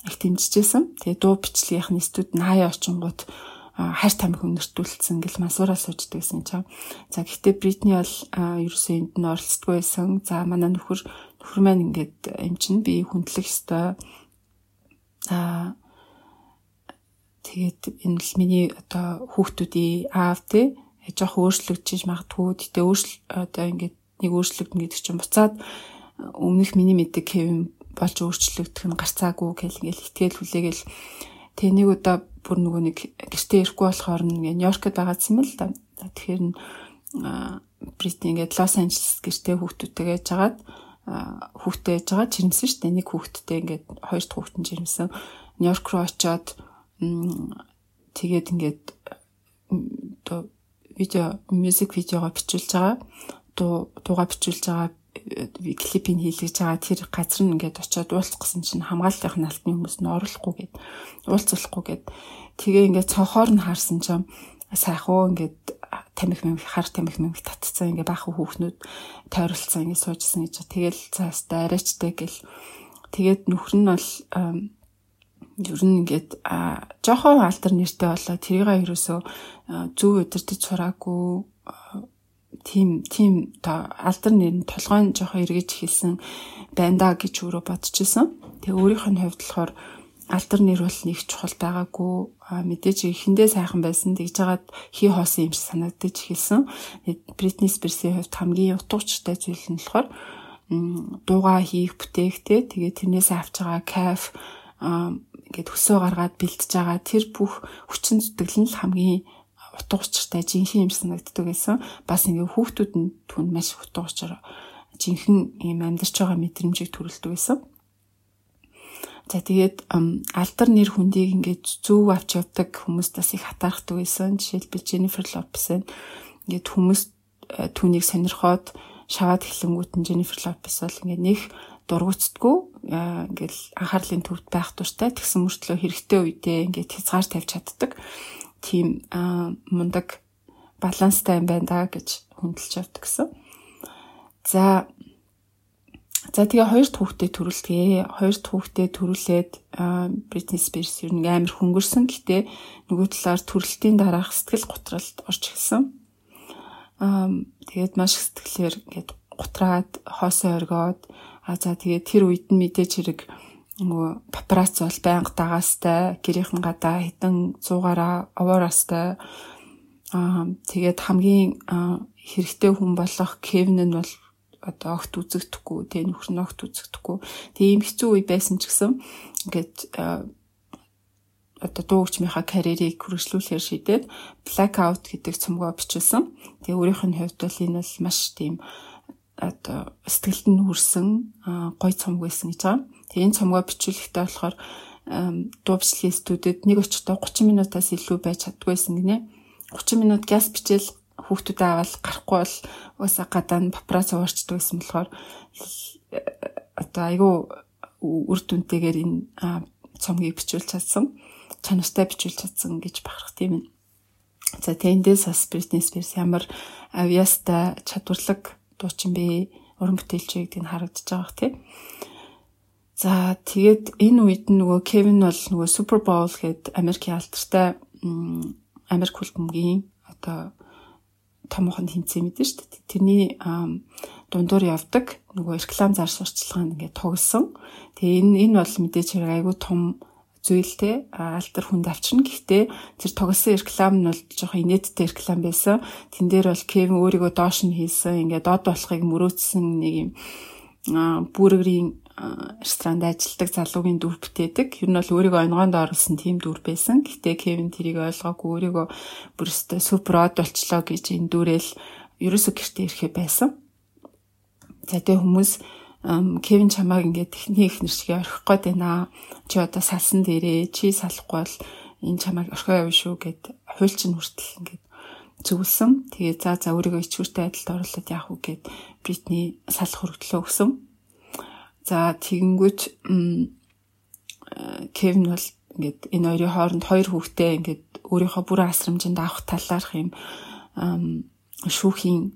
B: их дэмжижсэн. Тэгээд дуу бичлэгийнх нь студ нь хаяа очингууд хайр тамхи өнөртүүлсэн гэл масуураа сууждаг гэсэн чинь. За гэхдээ Бритни бол ерөөсөө энд нь оролцдоггүй байсан. За манай нөхөр нөхөр маань ингээд юм чинь би хүндлэх ёстой За тэгээд энэ л миний одоо хүүхдүүдийн аав те жоох өөрчлөгдөж магадгүй гэтээ өөрчлө одоо ингээд нэг өөрчлөгдөн гэдэг чинь буцаад өмнөх миний мэддэг Кевин болж өөрчлөгдөх нь гарцаагүй гэл ингээл итгэл хүлээгээл тэг нэг удаа бүр нөгөө нэг гэртээ ирэхгүй болохоор ингээ Нью-Йоркд байгаадсан юм л да. Тэгэхээр Бритни ингээд Лос Анжелес гэртээ хүүхдүүдтэйгээ жагаад хүүхдээ яж байгаа жирэмсэн шүү дээ. Нэг хүүхдтэй ингээд хоёр дахь хүүхэд нь жирэмсэн. Нью-Йорк руу очиод тэгээд ингээд оо видео мьюзик видеого бичүүлж байгаа. Дуу дууга бичүүлж байгаа клипийг хийлгэж байгаа тэр газар нь ингээд очиод уулзах гэсэн чинь хамгааллын алтны хүмүүс нь оруулахгүй гээд уулзуулахгүй гээд тэгээ ингээд цонхоор нь харсан чинь сайхуу ингээд тамхи мэмх хар тамхи мэмх татцсан ингээ баахан хүүхнүүд тойролцсон ингээ суужсэн гэж. Тэгэл цаастай арайчтай гэл. Тэгээд нөхөр нь бол ер нь ингээд жоохон алтар нэртэй болоо тэрийг ерөөсөө зөв удирдах сураагүй тийм тийм алтар нэр нь толгойн жоохон эргэж хэлсэн байна да гэж өөрөө бодчихсон. Тэгээ өөрийнх нь хувьд болохоор алтар нэр бол нэг чухал байгаагүй мэдээж эхэндээ сайхан байсан тэгж жагаад хий хоосон юм шиг санагдаж эхэлсэн. Бритни Спирсийн хувьд хамгийн утгаучтай зүйл нь болохоор дуугаа хийх бүтээгтэй тэгээ тэрнээс авч байгаа кайф ингээд хөсөө гаргаад бэлтэж байгаа тэр бүх хүчин зүтгэл нь л хамгийн утга учиртай жинхэнэ юм санагддаг байсан. Бас ингээ хүүхдүүд нь түн маш утга учир жинхэнэ юм амьдарч байгаа мэдрэмжийг төрүүлдэг байсан. За тэгээд алдар нэр хүндийг ингээд зөв авч явдаг хүмүүст бас их хатаархдаг байсан. Жишээлбэл Jennifer Lopez ингээд хүмүүс э, түүнийг сонирхоод шаваад эхлэнгүүт нь Jennifer Lopez бол ингээд нэг дургуцдаггүй э, ингээд анхаарлын төвд байх дуртай тэгсэн мөртлөө хэрэгтэй үедээ ингээд хязгаар тавьж чаддаг. Тийм мундаг баланстай юм байна да гэж хүндэлж явдаг гэсэн. За За тэгээ хоёр дахь хүүхдээ төрүүлдэгэ. Хоёр дахь хүүхдээ төрүүлээд Britney Spears ер нь амар хөнгөрсөн. Гэтэ нөгөө талаар төрөлтийн дараах сэтгэл готролд орж ирсэн. Аа тэгээд маш сэтгэлээр ингээд гутраад хоосоо оргоод а за тэгээд тэр үед нь мэдээж хэрэг нөгөө папарац бол байнга дагаастай гэрийнхэн гадаа хитэн 100-аараа овоорастай аа тэгээд хамгийн хэрэгтэй хүн болох Кевин нь бол одоо огт үзэгдэхгүй тэгээ нөхөр нь огт үзэгдэхгүй тэгээ ийм хэцүү үе байсан ч гэсэн ингээд одоо дуугчмынхаа карьерийг хүргэжлүүлэхээр шийдээд blackout гэдэг цомгоо бичүүлсэн. Тэгээ өөрийнх нь хувьд бол энэ бол маш тийм одоо сэтгэлд нь хүрсэн гой цомог байсан гэж байгаа. Тэгээ энэ цомгоо бичүүлэхдээ болохоор дуу бичлэгийн студид нэг очтой 30 минутаас илүү байж чаддгүйсэн гинэ. 30 минут газ бичээл хүүхдүүдээ аваад гарахгүй бол уусаа гадаа нь папрац уурчдаг гэсэн болохоор одоо айгүй үр дүнтэйгээр энэ цомгийг бичүүлж чадсан чанартай бичүүлж чадсан гэж бахарх тийм ээ. За тэндээс бас Britney Spears ямар авьяастай чадварлаг дуучин бэ? Уран бүтээлч гэдэг нь харагдаж байгаа тийм. За тэгээд энэ үед нөгөө Kevin бол нөгөө Super Bowl гээд Америкийн алдартай Америк хөлбөмбөгийн одоо томоохон хинцээ мэдэн шүү дээ. Тэрний дундуур явдаг нөгөө реклам зар сурчлагын ингээд тоглосон. Тэгээ энэ энэ бол мэдээж хэрэг айгүй том зүйлтэй алтар хүнд авчирна. Гэхдээ тэр тоглосон реклам нь бол жоохон инээдтэй реклам байсан. Тэн дээр бол Кевин өөрийгөө доош нь хийсэн. Ингээд дод болохыг мөрөөдсөн нэг юм бүрэгрийн ресторанд ажилладаг залуугийн дүр бүтээдэг. Ер нь бол өөрийгөө онгоонд оруулсан тийм дүр байсан. Гэтэ Кевин тэрийг ойлгоогүй өөрийгөө бүрстэ супер од болчлоо гэж энэ дүрэл ерөөсө гэртээ ирэхэ байсан. За тэгээ хүмүүс Кевин чамааг ингээд техник их нэршгээ орхих гээд байна. Чи одоо салсан дээрээ чи салахгүй бол энэ чамааг орхио явна шүү гэд хуульчин хүртэл ингээд зөвлөсөн. Тэгээ за за өөрийгөө ичгүүртэй адилд оруулаад яах вэ гэд Бритни салах хөргөлөө өгсөн. За тэгэнгүүт Кевин бол ингээд энэ хоёрын хооронд хоёр хүүхдээ ингээд өөрийнхөө бүрэн асрамжинд авах талаарх юм шүүхийн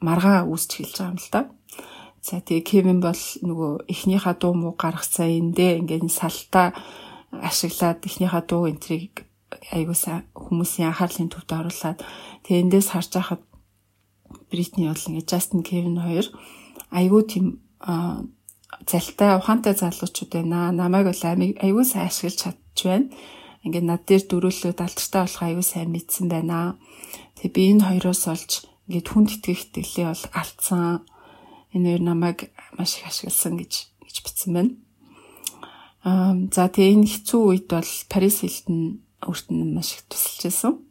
B: маргаа үүсч хэлж байгаа юм л да. За тэгээ Кевин бол нөгөө эхнийхээ дуу муу гаргацсан эндээ ингээд салтаа ашиглаад эхнийхээ дуу энтрийг аягуулсан хүмүүсийн анхаарлын төвд оруулаад тэгээ эндээс харж байхад Бритни бол ингээд Justin Kevin хоёр айгүй тийм залтай ухаантай залуучууд байна. Намайг бол аюу сайн ашиглаж чадж байна. Ингээд над дээр дөрүүлээд алдартай болох аюу сайн мэдсэн байна. Тэгээ би энэ хоёроос олж ингээд хүнд итгэх итгэлээ бол алдсан. Энэ хоёр намайг маш их ашигласан гэж гэж бичсэн байна. Аа за тэгээ энэ хэцүү үед бол Парис Хилтон өөрт нь маш их тусалж байсан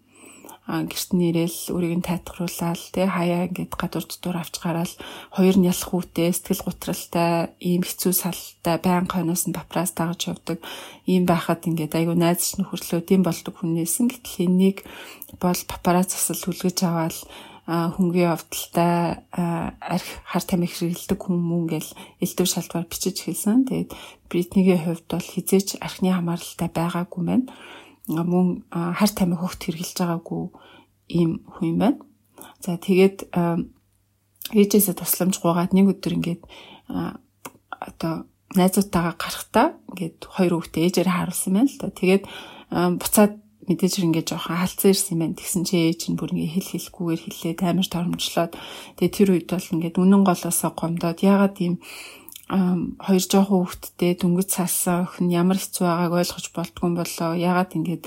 B: гэрт нэрэл өөрийг нь тайлбарлуулаад тий хаяа ингээд гадуур дотор авч гараал хоёр нь ялах үүтэй сэтгэл гутралтай ийм хэцүү салтай байн хойноос нь папрас дагаж явдаг ийм байхад ингээд айгүй найзч нөхөрлөө тийм болдог хүнээсэн гэтэл энийг бол папараз засал хүлгэж аваад хөнгөн явдалтай арх хар тамхи хэрэгэлдэг хүмүүн гэл элдв шалтгаан бичиж хэлсэн. Тэгээд Бритнигийн хувьд бол хизээч архны хамааралтай байгаагүй мэн. Мөн хар тамхи хөвгт хэрглэж байгаагүй ийм хүн байна. За тэгээд ээжээсээ тусламж гуйгаад нэг өдөр ингээд одоо найзуудтайгаа гарахтаа ингээд хоёр хүүхдээ ээжээр харуулсан байна л да. Тэгээд буцаад мэдээж ингээд жоохон хаалцсан ирсэн юм байна. Тэгсэн чи ээж нь бүр ингээд хэл хэлгүйгээр хэлээд амар тормжлоод тэгээд тэр үед бол ингээд үнэн голоосоо гомдоод яагаад ийм хоёр жоохон хүүхэдтэй дөнгөж цаасан охин ямар хэцүү байгааг ойлгож болтгүй болоо. Яагаад ингээд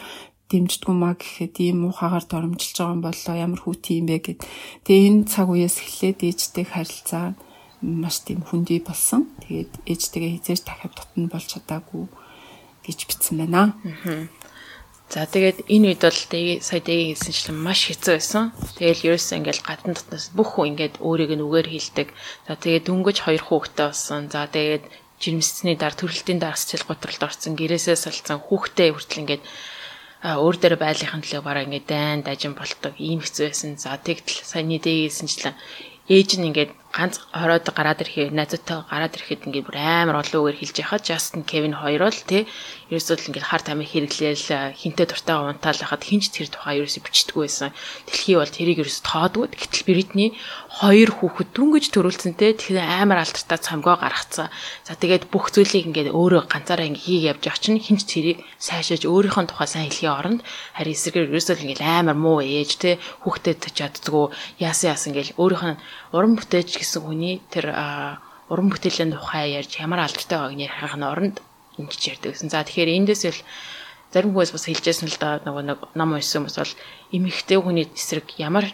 B: дэмждэггүй маа гэхэд ийм муухагаар доромжилж байгаа юм болоо. Ямар хүүтэй юм бэ гэд. Тэгээ энэ цаг үеэс эхлээд ээжтэй харилцаа маш тийм хүндий болсон. Тэгээд ээжтэйгээ хизээж дахиад тутан болж чадаагүй гэж бичсэн байна. Аа.
A: За тэгээд энэ үед бол сая дэгийн хэлсэнчлэн маш хэцүү байсан. Тэгэл ерөөсөө ингээл гадна дотноос бүх хүн ингээд өөрийг нь үгээр хилдэг. За тэгээд дөнгөж хоёр хүүхэдтэй болсон. За тэгээд жирэмсний дар төрөлтийн дараас цэл готролд орсон гэрээсээ салцсан хүүхдээ хүртэл ингээд өөр дээр байлынхын төлөө бараа ингээд дайн дажин болдог ийм хэцүү байсан. За тэгтэл саяны дэгийн хэлсэнчлэн ээж нь ингээд ганц хороод гараад ирэхэд найзуудтай гараад ирэхэд ингээд бүр амар олон үгээр хэлж яхад Justin Kevin хоёр бол тий ерөөсөө л ингээд хар тамиг хэрэглээл хинтээ дуртайгаа унтаал хахад хинч тэр тухай ерөөсөө бичдэггүй байсан. Дэлхий бол тэрийг ерөөсөө тоодгүй. Гэтэл Бритний хоёр хүүхэд дүнгэж төрүүлсэнтэй тэгэхээр амар алдартай цамгаа гаргацсан. За тэгээд бүх зүйлийг ингээд өөрөө ганцаараа ингээд хийг явж чинь хинч тэрийг сайшааж өөрийнхөө тухай сайн хэлхийн оронд харин эсрэгээр ерөөсөө л ингээд амар муу ээж тий хүүхдэд чаддгүй яасан яасан ингээд өөрийнхөө уран бүтээж гэсэн хүний тэр уран бүтээлийн тухай ярьж ямар алдартай байгааг нь ярих оронд ингэж ярьдаг гэсэн. За тэгэхээр эндээс л зарим хүмүүс бас хэлжсэн л да нөгөө нэг ном уншсан бас бол эмэгтэй хүний эсрэг ямар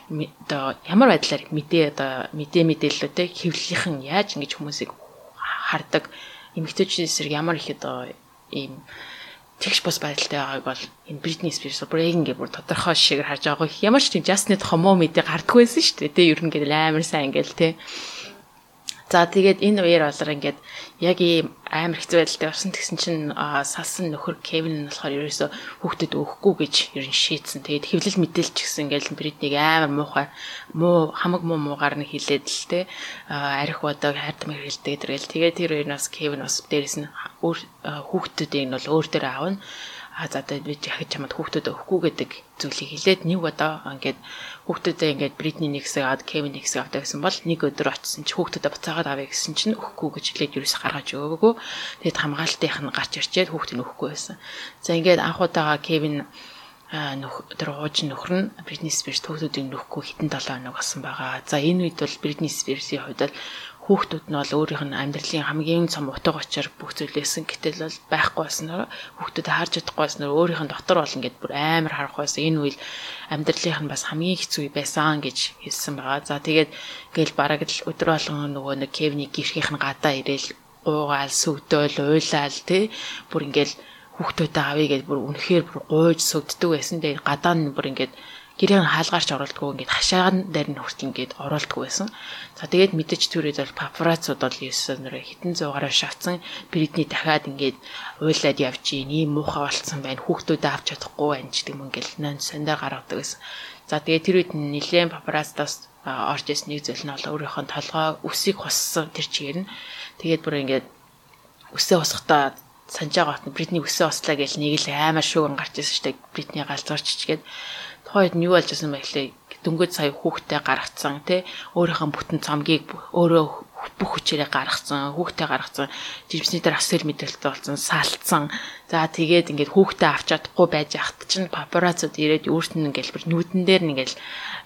A: оо ямар байдлаар мэдээ одоо мэдээ мэдээлэлтэй хэвлэлийнхэн яаж ингэж хүмүүсийг хардаг эмэгтэйчүүдийн эсрэг ямар их одоо ийм тэгш бас байдалтай байгааг бол энэ Britney Spears Brain гэх бүр тодорхой жишээгээр харж байгаа. Ямар ч тийм Justin-ы тухай муу мэдээ гардггүй байсан шүү дээ. Тэ ер нь ингээл амар сайн ингээл тэ. За тэгээд энэ үеэр болоор ингээд яг ийм амар хэцүү байдалтай орсон. Тэгсэн чинь салсан нөхөр Кевин нь болохоор ерөөсө хүүхдэд өгөхгүй гэж ер нь шийдсэн. Тэгээд хэвлэл мэдээлч гэсэн ингээд Бритнийг амар муухай муу хамаг муу муугаар нь хилээд л те арх бодог хайртам хэрэлдэг тэргээл тэгээд тэр хоёроос Кевин бас дээрэс нь хүүхдүүдийг нь бол өөр дээр аавна. А за одоо би яхаж чамд хүүхдүүд өгөхгүй гэдэг зүйлийг хэлээд нэг удаа ингээд хүүхдүүдээ ингээд Бритни нэг хэсэг аваад Кевин нэг хэсэг авдаг гэсэн бол нэг өдөр очсон чи хүүхдүүдэд буцаагаад авъя гэсэн чинь өгөхгүй гэж хэлээд юусэн гаргаж өгөөгүй. Тэгээд хамгаалтынх нь гарч ирчээд хүүхдийг өгөхгүй байсан. За ингээд анх удаага Кевин тэр ууж нөхөр нь Бритни Спирс төгсүүдийг нөхгүй хитэн 7 хоног болсон байгаа. За энэ үед бол Бритни Спирсийн хувьд хүүхдүүд нь бол өөрийнх нь амьдралын хамгийн цом утга учир бүх зүйлээсэн гэтэл бол байхгүй байснаар хүүхдүүд харж чадахгүй байснаар өөрийнх нь дотор бол ингээд бүр амар харах байсан. Энэ үйл амьдралынх нь бас хамгийн хэцүү байсан гэж хэлсэн байгаа. За тэгээд ингээл бараг л өдөр болгон нөгөө нэг Кевний гэрхийнх нь гадаа ирээл уугаал сүгдөөл уйлаал тий бүр ингээл хүүхдүүдэд авъя гэж бүр үнэхээр бүр гуйж сүгддэг байсан. Тэгээд гадаа нь бүр ингээд гэрээ хаалгаарч оруулдаггүй ингээд хашаан дээр нь хүртэл ингээд оруулдаггүй байсан. За тэгээд мэдээж түрээд бол папарацууд бол ерөөсөө нэр хитэн зуугаараа шавцсан бридний дахиад ингээд уйлаад явж ийн ийм муухай болцсон байна. Хүүхдүүдэд авч чадахгүй байна ч юм ингээд нэн сандаар гаргадаг байсан. За тэгээд тэр үед нэлээд папарацтаас орж ирсэн нэг зүйл нь бол өөрийнхөө толгой үсийг хуссан тэр чигээр нь тэгээд бүр ингээд үсээ хусахтаа санаж байгаа хот Бритни өсөө ослаа гэж нэг л амар шүүгэн гарч ирсэн дээ. Бритни галзуурч чигээд тухайд нь юу болж байсан гэхлээр дөнгөж сая хүүхдээ гаргацсан тий өөрийнхөө бүтэн цамгийг өөрөө бүх хүчээрээ гаргацсан хүүхдээ гаргацсан жимсний дээр асар мэдрэлтэй болсон саалтсан за тэгээд ингээд хүүхдээ авч чадахгүй байж ахт чинь папарацууд ирээд өөрт нь ингээд бүр нүүдэн дээр ингээд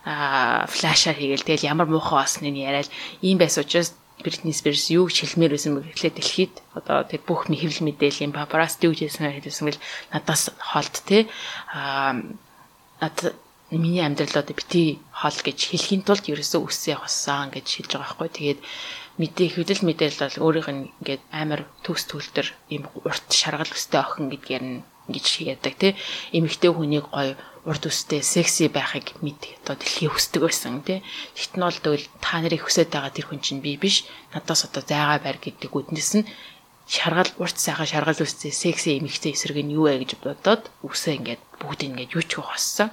A: флашаар хийгээл тэгэл ямар муухай болсныг яриад ийм байсан учраас Бритни Спирс юу гэж хэлмээр байсан бэ гэхлээр дэлхийд одоо тэр бүх хэвлэл мэдээллийн папарацд юу гэж хэлсэн хэлсэн бэл надаас холд те? А над миний амьдрал одоо бити хол гэж хэлхийн тулд ерөөсөө үсээ хоссан гэж хэлж байгаа байхгүй. Тэгээд мэдээ хөдөл мэдээлэл бол өөрийнх нь ингээд амар төгс төлтөр ийм урт шаргал өстэй охин гэдгээр нь ингэж яадаг тий. Эмэгтэй хүнийг гоё урд өстэй секси байхыг мэд одоо дэлхий хүсдэг байсан тий. Тэгт нь бол тэгвэл та нарыг хүсэж байгаа тэр хүн чинь би биш. Надаас одоо зайгаа байр гэдэг үднэс нь шаргал урт сайхан шаргал үстэй секси эмэгтэй эсрэг нь юу вэ гэж бодоод үсээ ингээд бүгд ингээд юу ч хоссон.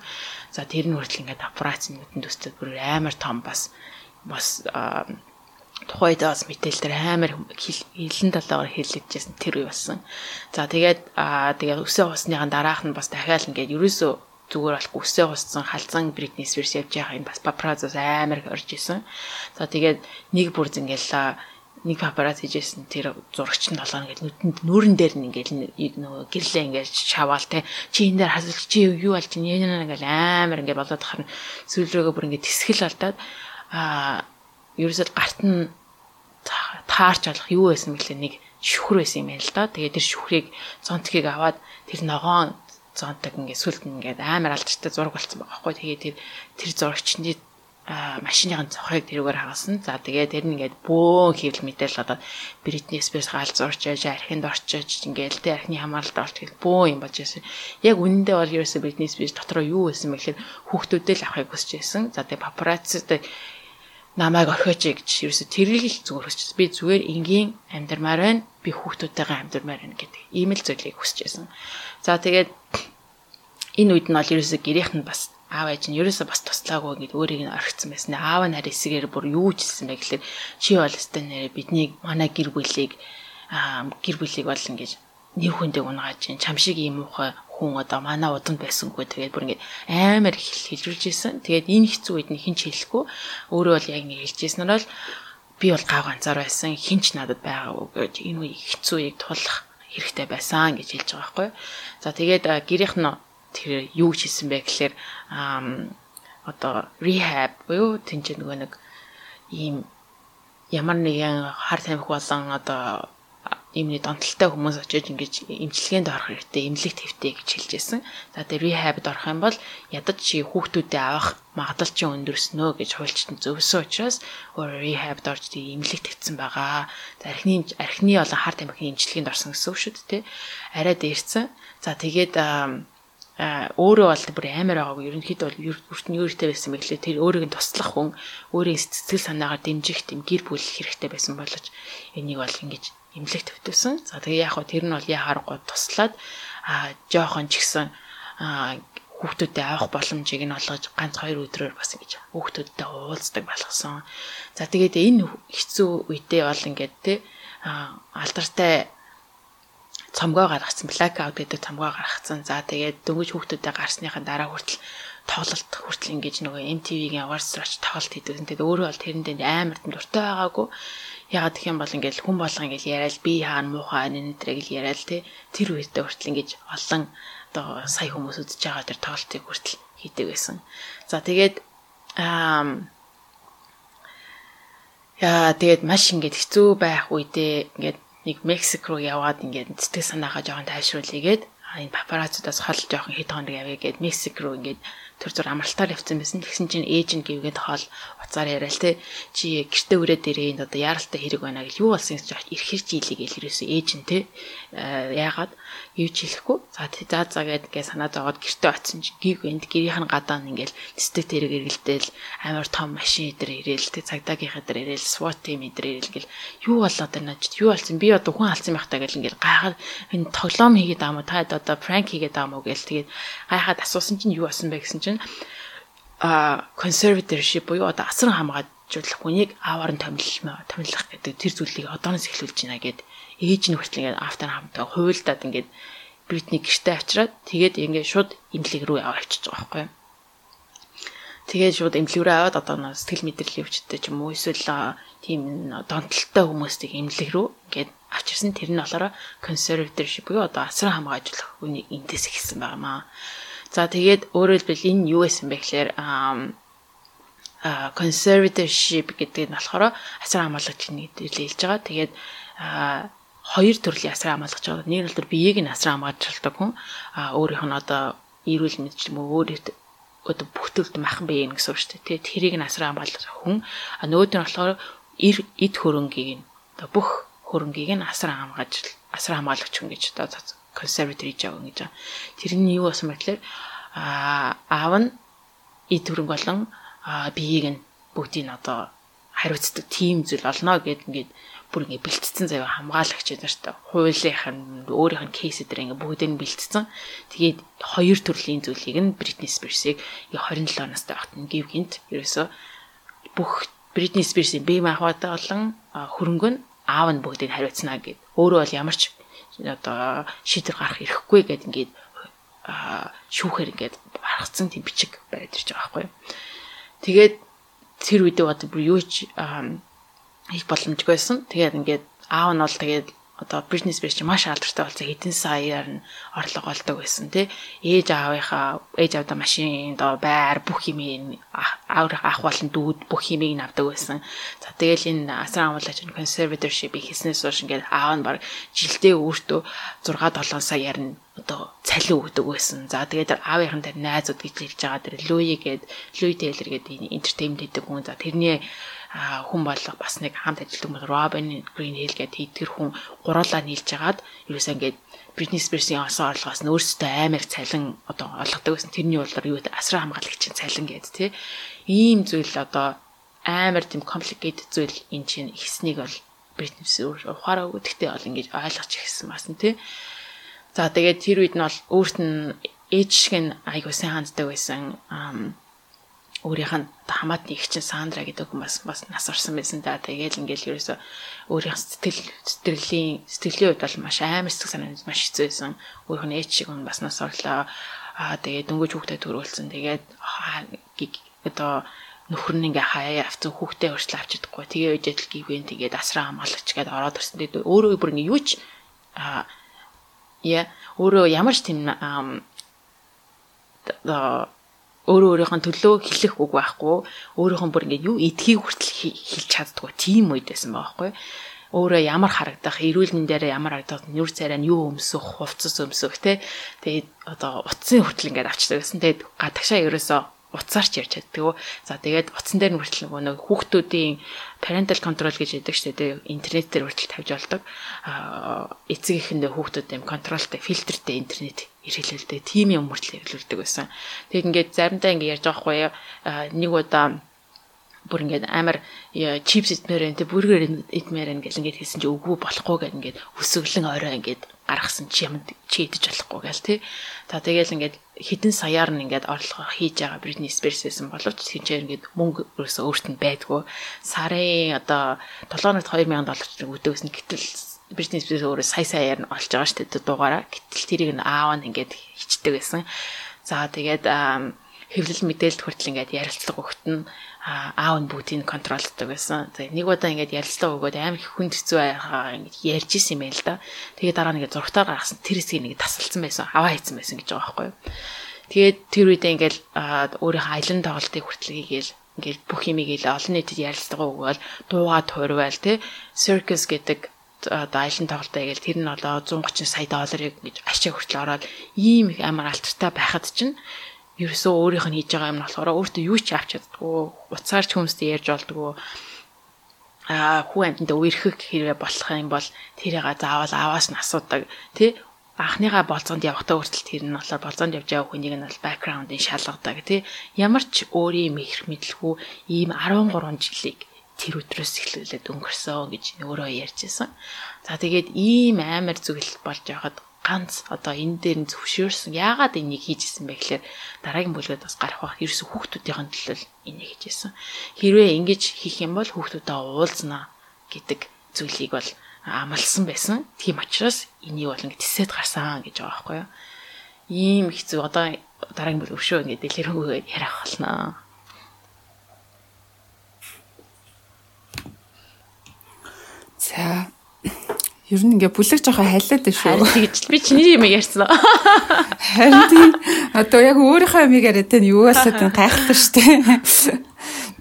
A: За тэр нь хүртэл ингээд операц нүдэнд өсtöd бүр амар том бас бас тухайд бас мэдээлэл дээр амар хилэн талаагаар хэлэгдэжсэн тэр үе болсон. За тэгээд аа тэгээд өсөө усныхан дараах нь бас дахиад ингээд ерөөсөө зүгээр болохгүй өсөө уссан халзан Бритни Спирс явж байгаа юм бас папараззос амар орж исэн. За тэгээд нэг бүр зингээл нэг папараз хийжсэн тэр зурагч нь толгоо ингээд нүдэнд нүүрэн дээр нь ингээд нөгөө гэрлээ ингээд шаваал те чи энэ дээр хасалж чи юу болж чинь яа нэг амар ингээд болоод тахаар сүүл рүүгээ бүр ингээд тэсгэл алдаад аа ерөөсөд гарт нь таарч болох юу байсан бэлээ нэг шүхэр байсан юм байна л да. Тэгээд тэр шүхрийг зонтгийг аваад тэр ногоон зонтог ингээд сүлд ингээд амар алдартай зураг болсон байгаа байхгүй. Тэгээд тэр тэр зурагчны машиныхын цохыг тэрүүгээр хагасан. За тэгээд тэр нь ингээд бөөн хийвэл мэдээл одоо Бритни Спирс гал зурч яж архинд орчиж ингээд тэ архины хамааралд орч гэл бөөн юм болж байсан. Яг үнэндээ бол ерөөсөө Бритни Спирс дотроо юу байсан бэ гэхээр хүүхдүүдээ л авахыг хүсэж байсан. За тэгээд папараццтай намайг орхиоч гэж ерөөсө тэрийг л зүгээр хүсэж би зүгээр энгийн амьдрмаар байна би хүүхдүүдтэйгээ амьдрмаар байна гэдэг ийм л зүйлийг хүсэж байсан. За тэгээд энэ үед нь бол ерөөсө гэрийнх нь бас аав ээж нь ерөөсө бас туслаагүй ингээд өөрийг нь орхицсан байсан. Аав нь хараа эсэгээр бүр юу ч хэлсэн бэ гэхэлэр чи бол өстой нэрэ бидний манай гэр бүлийг гэр бүлийг бол ингээд нэг хүндээ унгааж чинь чам шиг ийм муухай хүн одоо манай уданд байсангүй тэгээд бүр ингээд амар хэлжүүлж исэн. Тэгээд энэ хэцүү үед нь хинч хэлэхгүй өөрөө бол яг нэг хэлжсэн нь бол би бол гав ганцаар байсан хинч надад байгаагүй гэж энэ үе хэцүү үеийг тулах хэрэгтэй байсан гэж хэлж байгаа байхгүй. За тэгээд гэрийнх нь тэр юу гэж хэлсэн бэ гэхээр одоо rehab буюу тэнцээ нөгөө нэг ийм ямар нэгэн хар тамхи болон одоо иймний донтолтой хүмүүс очиж ингэж эмчилгээнд орох хэрэгтэй, эмнэлэг твтэй гэж хэлжсэн. За тэгээ рехабд орох юм бол ядаж чи хүүхдүүдэд авах магадлал чи өндөрснөө гэж хуульчтанд зөвсөн учраас өөр рехабд орж тэгээ эмнэлэг твцсэн байгаа. За архины архины болон хар тамхины эмчилгээнд орсон гэсэн үг шүү дээ. Арай дээрсэн. За тэгээд өөрөө бол бүр амар байгаагүй ерөнхийдөө бол бүртний өөртөө байсан мэглээ тэр өөрийг нь туслах хүн өөрийн сэтгэл санаагаар дэмжих тийм гэр бүл хэрэгтэй байсан боловч энийг бол ингэж имлэг төвтөсөн. За тэгээ яг хөө тэр нь бол яхаарахгүй туслаад а жоохон ч гэсэн хүүхдүүдэд авах боломжийг нь олгож ганц хоёр өдрөөр бас ингэж хүүхдүүдтэй уулздаг болгосон. За тэгээд энэ хэцүү үедээ бол ингээд те алдартай цомгоо гаргацсан блэкаут гэдэг цомгоо гаргацсан. За тэгээд дөнгөж хүүхдүүдэд гарсныхаа дараа хүртэл тоглолт хүртэл ингэж нөгөө MTV-гийн awards рууч тоглолт хийдэг. Тэгээд өөрөө бол тэрэндээ амар дуртай байгаагүй. Ягаад гэх юм бол ингээл хүн болго ингээл яриад би хаана муухай нэнэтрэг л яриад те тэр үедээ хүртэл ингэж олон одоо сая хүмүүс үзэж байгаа тэр тоглолтыг хүртэл хийдэг байсан. За тэгээд аа яа тэгээд маш ингэж хэцүү байх үедээ ингээд нэг Мексик руу яваад ингээд сэтгэл санаагаа жоохон тайшруулъя гээд энэ папарацудаас хол жоохон хэд хоног авъя гээд Мексик руу ингээд төр зур амралтаар явцсан байсан. Тэгсэн чинь ээж нь гэвгээд хоол уцаар яриад те чи гэртээ өрөөд ирээ энэ одоо яаралтай хэрэг байна гэл юу болсон гэж чи илээ гэл ерөөсөө ээж нь те яагаад юу ч хэлэхгүй. За за за гэдгээ санаа зовоод гэртээ очсон чи гиг энд гэрийнх нь гадаа нь ингээл дэстэг тэрэг эргэлдээл амар том машин идэр ирээл те цагдаагийнхаа дээр ирээл SWAT team идэр ирээл гэл юу болоод байна ч юу болсон? Би одоо хүн алдсан байх таа гэл ингээл гайхаад энэ тоглоом хийгээд аа мó та одоо пранк хийгээд аа мó гэл тэгээд гайхаад асуусан чинь юу болсон бэ гэсэн чинь а conservatorship буюу одоо асар хамгаалжуулах хүнийг аавар нь томилмоо томилох гэдэг тэр зүйлийг одооноос эхлүүлж байна гэд ээж нь хүртэл ингээд автор хамтаа хуйлдаад ингээд Бритни гэртээ авчираад тэгээд ингээд шууд имлэг рүү авчиж байгаа байхгүй. Тэгээд шууд имлэг рүү аваад одоо сэтгэл мэдрэлийн өвчтөй ч юм уу эсвэл тийм донтолтой хүмүүсийг имлэг рүү ингээд авчирсан тэр нь болохоор conservatorship буюу одоо асар хамгаалжуулах хүнийг энтэс эхэлсэн байгаа маа. За тэгээд өөрөөр хэлбэл энэ юу гэсэн бэ гэхээр conservatorship гэдэг нь болохоор асар хамгаалагч нэг хэлж байгаа. Тэгээд хоёр төрлийн асар хамгаалагч байгаа. Нэг бол биеийг нь асар хамгаалж хүн а өөрийнх нь одоо эрүүл мэнд ч юм уу өөрийн одоо бүх төрөлд махан бие гэсэн үг шүү дээ. Тэрийг нь асар хамгаалж хүн а нөгөөд нь болохоор эд хөрөнгийг нь одоо бүх хөрөнгийг нь асар хамгаалж асар хамгаалагч хүн гэж одоо conservatory жаав гэж байгаа. Тэр нь юу болсон бэ гэхээр аав нь эд төрөнг болон биеийг нь бүгдийг нь одоо хариуцдаг тийм зүйл олно гэд ингээд бүр ингээд бэлтцсэн заяа хамгаалагч дээ. Хуулийнх нь өөрийнх нь кейс дээр ингээд бүгдийг нь бэлтцсэн. Тэгээд хоёр төрлийн зүйлийг нь Britney Spears-ыг 27 настай багт нь гів гинт ерөөсөө бүх Бритни Спирсийн бие махбодтой болон хөрөнгө нь аав нь бүгдийг хариуцна гэд. Өөрөө бол ямар ч одоо шийдвэр гарах ирэхгүй гэд ингээд шүүхээр ингээд баргацсан тийм бичиг байд ирж байгаа байхгүй. Тэгээд тэр үедээ одоо бүр юу ч их боломжгүй байсан. Тэгээд ингээд аав нь бол тэгээд одоо бизнес биш маш алдартай болсон хэдэн саяар нь орлого олдог байсан тий ээж аавынхаа ээж аавда машин доо байр бүх юм ааврах ах болон дүүд бүх юмыг навдаг байсан за тэгэл энэ асар амлаач консерваторшип хийснээс хойш ингээд аав нь баг жилдээ өөртөө 6 7 саяар нь одоо цалин өгдөг байсан. За тэгээд аавынхан дээр найзууд гэж хэлж байгаа тэр Луи гээд Луи Тейлер гээд энтертейнмент хийдэг хүн. За тэрний хүн болго бас нэг хамт ажилладаг бол Robin Greenhill гэдэг тэр хүн гуруулаа нийлж агаад ерөөсөө ингээд Britney Spears-ийн осон орлогоос нь өөрсдөө амар цалин одоо олгодог гэсэн тэрний болоор юу асраа хамгаалагчийн цалин гэдэг тий. Ийм зүйл одоо амар тийм complicated зүйл эн чинь ихснийг бол Britney Spears ухаараа өгөө гэхдээ бол ингэж ойлгож ихсэн басан тий. За тэгээд тэр үед нь бол өөрт нь ээж шиг нь айгуу сайн ханддаг байсан өөрийнх нь хамаатны их чинь Сандра гэдэг хүн бас бас нас орсон байсан да. Тэгээл ингээл ерөөсө өөрийнх сэтгэл сэтгэлийн сэтгэлийн хувьд бол маш амар сэтгэл санаанд маш хэцүү байсан. Өөрийнх нь ээж шиг хүн бас нас орлоо. Аа тэгээд дөнгөж хүүхдэд төрүүлсэн. Тэгээд одоо нөхөр нь ингээ хаяа авцсан хүүхдээ өршлө авч чадахгүй. Тэгээ үедэл гівэн тэгээд асраа хамгаалагч гээд ороод ирсэн. Тэгээд өөрөө бүр ингээ юу ч аа яа өөрөө ямар ч тийм аа өөрөө өөрийнхөө төлөө хэлэх үг байхгүй өөрийнхөө бүр ингээд юу эдхийг хүртэл хэлж чаддгүй тийм үед байсан байгаа байхгүй өөрөө ямар харагдах эрүүл мэндийн дээр ямар харагдах нүр царай нь юу өмсөх хувцас өмсөх те тэгээд одоо утсын хүртэл ингээд авчдаг гэсэн тэгээд гадагшаа ерөөсөө утсаар ч ярьж чаддаг. За тэгээд утсан дээр нь хүртэл нөгөө нэг хүүхдүүдийн parental control гэж яддаг шүү дээ. Интернет дээр хүртэл тавьж болдог. Эцэг эхэндээ хүүхдүүд юм контролтой, фильтртэй интернет ирэлэлтэй тийм юм хүртэл хэрэглүүлдэг байсан. Тэгээд ингээд заримдаа ингээд ярьж байгаа хгүй нэг удаа бүр ингээд амар чипс идмээр энэ бүргэр идмээр ингээд ингээд хэлсэн чи үгүй болохгүй гэдэг ингээд өсөглөн орой ингээд гаргасан чи юм чи идэж болохгүй гээл тий. За тэгэл ингээд хідэн саяар нь ингээд орлого хийж байгаа Britney Spears-сэн боловч тэнцээр ингээд мөнгө өөрөөсөө өөрт нь байдгүй. Сарын одоо 7 хоногт 2000 доллар өгдөгсөн гэтэл Britney Spears өөрөө сая саяар нь олж байгаа шүү дээ дугаараа. Гэтэл тэрийг нь аав нь ингээд хичдэг байсан. За тэгээд хэвлэл мэдээлэлд хүртэл ингээд ярилцлага өгтөн аав нь бүгдийг контролддог байсан. Тэгээ нэг удаа ингээд ярилцлага өгөөд амар их хүнд хэцүү байхаа ингээд ярьж исэн юм байл да. Тэгээ дараа нэгэ зургатаар гаргасан тэр хэсгийг нэг тасалсан байсан. Аваа хийсэн байсан гэж байгаа байхгүй юу. Тэгээд тэр үедээ ингээд өөрийнхөө аялан тоглолтыг хүртэл хийгээл ингээд бүх юмыг ил олон нийтэд ярилцлага өгөөл дуугаа туурвал тий circus гэдэг одоо аялан тоглолтоо гээл тэр нь одоо 130 сая долларыг гэж ашиг хүртэл ороод ийм их амар алтартай байхад чинь ерөөсөө өөрийнх нь хийж байгаа юм нь болохоор өөртөө юу ч авч чаддгүй уцаар ч хүмүүстэй ярьж болдгоо. А хүү амьтанд үерхэх хэрэг болох юм бол тэрийг заавал аваас нь асуудаг тий анхныхаа болцоонд явахдаа хүртэл тэр нь болохоор болцоонд явж байгаа хүнийг нь бол бэкграундын шалгадаг тий ямар ч өөрийн их мэдлгүй ийм 13 жилиг тэр өдрөөс эхлүүлээд өнгөрсөн гэж өөрөө ярьжсэн. За тэгээд ийм амар зүйл болж байхад ганц одоо энэ дээр нь зөвшөөрсөн. Яагаад энийг хийжсэн бэ гэхээр дараагийн бүлгээд бас гарах бах ерөөсө хүүхдүүдийн төлөө энийг хийжсэн. Хэрвээ ингэж хийх юм бол хүүхдүүдэд уулзнаа гэдэг зүйлийг бол амлсан байсан. Тийм учраас энийг бол ингэ тисэд гарсан гэж байгаа байхгүй юу. Ийм хэцүү одоо дараагийн бүл өвшөө ингэ дэлгэрэнгүй ярих болно.
B: За Ер нь ингээ бүлэг жоохон хайлаад байна шүү.
A: Тэгж би чиний юм ярьсан.
B: Харин тийм одоо яг өөрийнхөө юм яриад тань юу болоод тань гайхалтай шүү дээ.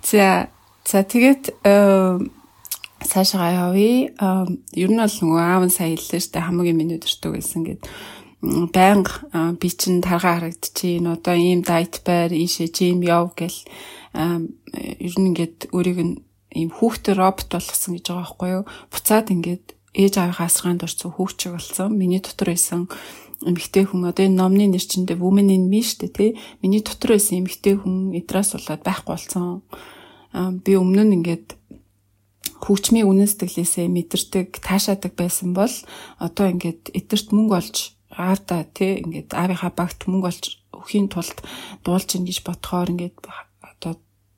B: За за тэгээд цаашаа явъя. Ер нь бол нөгөө аав нь сая хэллээ шүү дээ. Хамгийн миний өдөртөө гэсэн гээд байнга би чин таргаа харагдчихээн одоо ийм дайт байр ийшээ жим яв гэл ер нь ингээд өөрийг нь ийм хүүхдээ робот болгосон гэж байгаа байхгүй юу. Буцаад ингээд ээж аавынхаа асгаанд орсон хүүчиг болсон. Миний дотор байсан эмэгтэй хүн одоо энэ номны нэр чиндээ women in me штэ тий. Миний дотор байсан эмэгтэй хүн эдрас болоод байхгүй болсон. Би өмнө нь ингээд хөгжмийн үнэн сэтгэлээсээ мэдэрдэг, таашаадаг байсан бол одоо ингээд эдэрт мөнгө олж аавда тий ингээд аавынхаа багт мөнгө олж өхийн тулд дуулж ин гэж бодохоор ингээд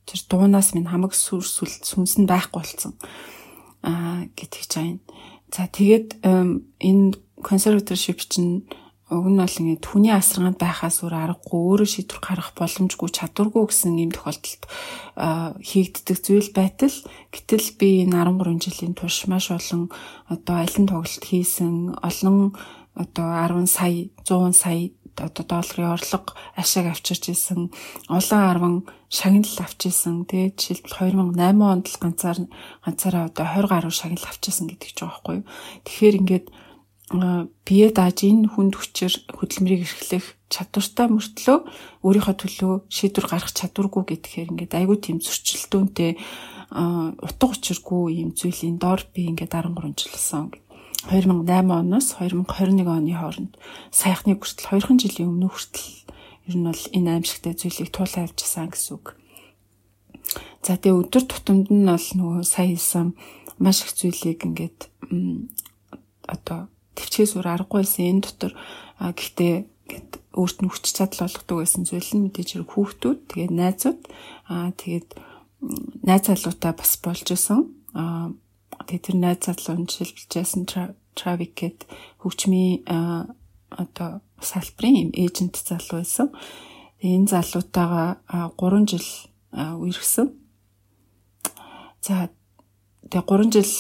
B: тэр дуунаас минь хамаг сүр сүнс нь байхгүй болсон аа гэдэг чинь. За тэгээд энэ консерваторшип чинь уг нь бол ингээд хүний асаргаанд байхаас өөр аргагүй өөрөө шийдвэр гаргах боломжгүй чадваргүй гэсэн юм тохиолдолд хийгддэг зүйл байтал гэтэл би энэ 13 жилийн турш маш олон одоо алин тоглолт хийсэн олон одоо 10 сая 100 сая одоо долларын орлого ашиг авчирч исэн олон 10 шагнал авч исэн тэгээд жишээлбэл 2008 онд л ганцаар ганцаараа одоо 20 гаруй шагнал авч исэн гэдэг ч байгаа байхгүй юу тэгэхээр ингээд бие дааж энэ хүнд хүчээр хөдөлмөрийг эрхлэх чадвартай мөртлөө өөрийнхөө төлөө шийдвэр гаргах чадваргүй гэхээр ингээд айгүй тийм зөрчилдөөнтэй утга учиргүй юм зүйлийн дор би ингээд 13 жил болсон. 2008 оноос 2021 оны хооронд саяхны хүртэл 2хан жилийн өмнө хүртэл ер нь бол энэ аимшигтай зүйлийг туулаа явжсан гэсэн үг. За тэгээ өдөр тутамд нь бол нөгөө сая хэлсэн маш их зүйлийг ингээд одоо төвчгээс өөр аргагүйсэн энэ дотор гэхдээ гэд өөрт нь хүч чадал болгодог байсан зүйл нь мэдээж хэрэг хүүхдүүд тэгээд найзууд аа тэгээд найз залуутай бас болж исэн аа тэгээд тэр найз залуу Jason Travick гэд хөгжмийн одоо салбарын эйжент залуу байсан. Энэ залуутайгаа 3 жил үерхсэн. За тэгээ 3 жил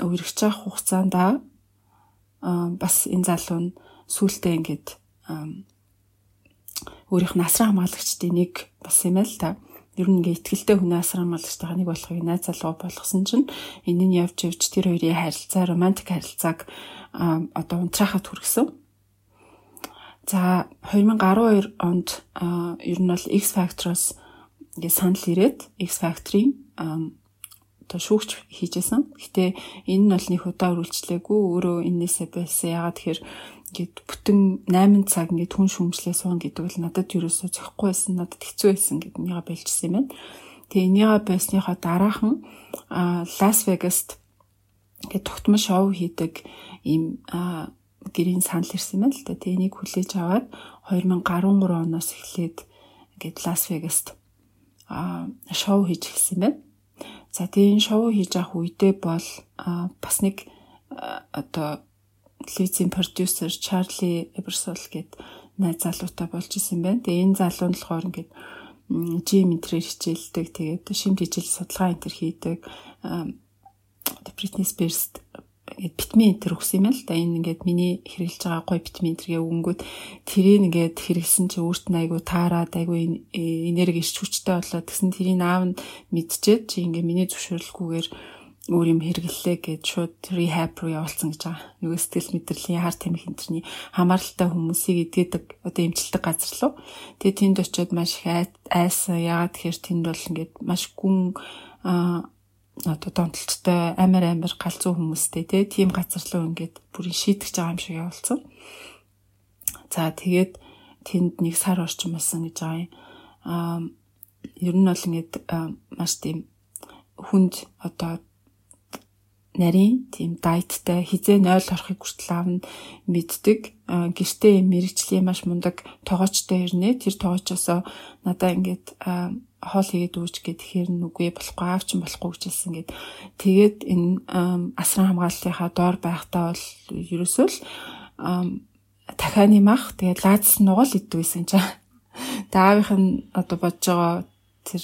B: үргэж байгаа хугацаанд бас энэ залуу нь сүултээ ингээд өөрийнх нь асран хамгаалагчдын нэг бас юм л та. Ер нь ингээ ихтгэлтэй хүн асран хамгаалагчтайгаа нэг болохыг найз залуу болгосон чинь энэ нь явж явж тэр хоёрын харилцаа романтик харилцааг одоо унтраахад хүргэсэн. За 2012 онд ер нь бол X Factor-оос ингээ санал ирээд X Factor-ийн одоо шүүгч хийжсэн. Гэтэ энэ нь бол нэг удаа үргэлжлээгүй өөрөө энээсээ байсан. Ягаад тэгэхээр ингээд бүтэн 8 цаг ингээд хүн шүүмжлээ суун гэдэг бол надад ерөөсөө зөхгүй байсан. Надад хэцүү байсан гэдэг нэга байлжсэн юм байна. Тэгээ энийга байсныхаа дараахан Лас Вегаст ингээд тогтмол шоу хийдэг ийм гэрийн санал ирсэн байна л да. Тэгээ энийг хүлээж аваад 2013 оноос эхлээд ингээд Лас Вегаст а шоу хийж эхэлсэн байна. За тийм шоу хийж авах үедээ бол бас нэг одоо телевизийн продюсер Чарли Эберсол гээд найз залуутай болж исэн байна. Тэгээ энэ залуу нь болохоор ингээд жим энтрээр хичээлдэг. Тэгээд шимт хичээл судалгаа энтер хийдэг. Бритни Спирс витамин энэ өгсөн юм л да. Энэ ингээд миний хэрэглэж байгаа гой витамин тэргээ өнгөд тэрийг ингээд хэрэгсэн чи өөрт нь айгу таарад айгу энерги иш хүчтэй болоод тэгсэн тэрийг аав нь мэдчихээд чи ингээд миний зөвшөөрлгүйгээр өөр юм хэрэглэлээ гэж шууд rehab руу явуулсан гэж байгаа. Нөгөө сэтгэл мэдрэлийн хар тамхи энтерний хамааралтай хүмүүсийг эдгэдэг одоо эмчилдэг газар руу. Тэгээ тэнд очиод маш их айсан. Ягаад тэгэхээр тэнд бол ингээд маш гүн одоо донтолттой амар амар галзуу хүмүүстэй тийм газар руу ингээд бүрийн шийдэж байгаа юм шиг явуулсан. За тэгээд тэнд нэг сар орчим болсон гэж байгаа юм. Аа ер нь бол ингээд маш тийм хүнд одоо нарийн тийм дайттай хизээ 0 орохыг хүртэл аавна мэддэг. Гэртээ мэрэгчлийн маш мундаг тоогоочтой ирнэ. Тэр тоогоочосоо надаа ингээд хоол хийгээд үүч гэхээр нүгүй болохгүй аав чинь болохгүй гэжэлсэн гэд. Тэгээд энэ асран хамгааллынхаа доор байхдаа бол ерөөсөө л дахианы мах тэгээд лааз нугал идвэсэн чинь. Таавынх нь одоо бодож байгаа тэр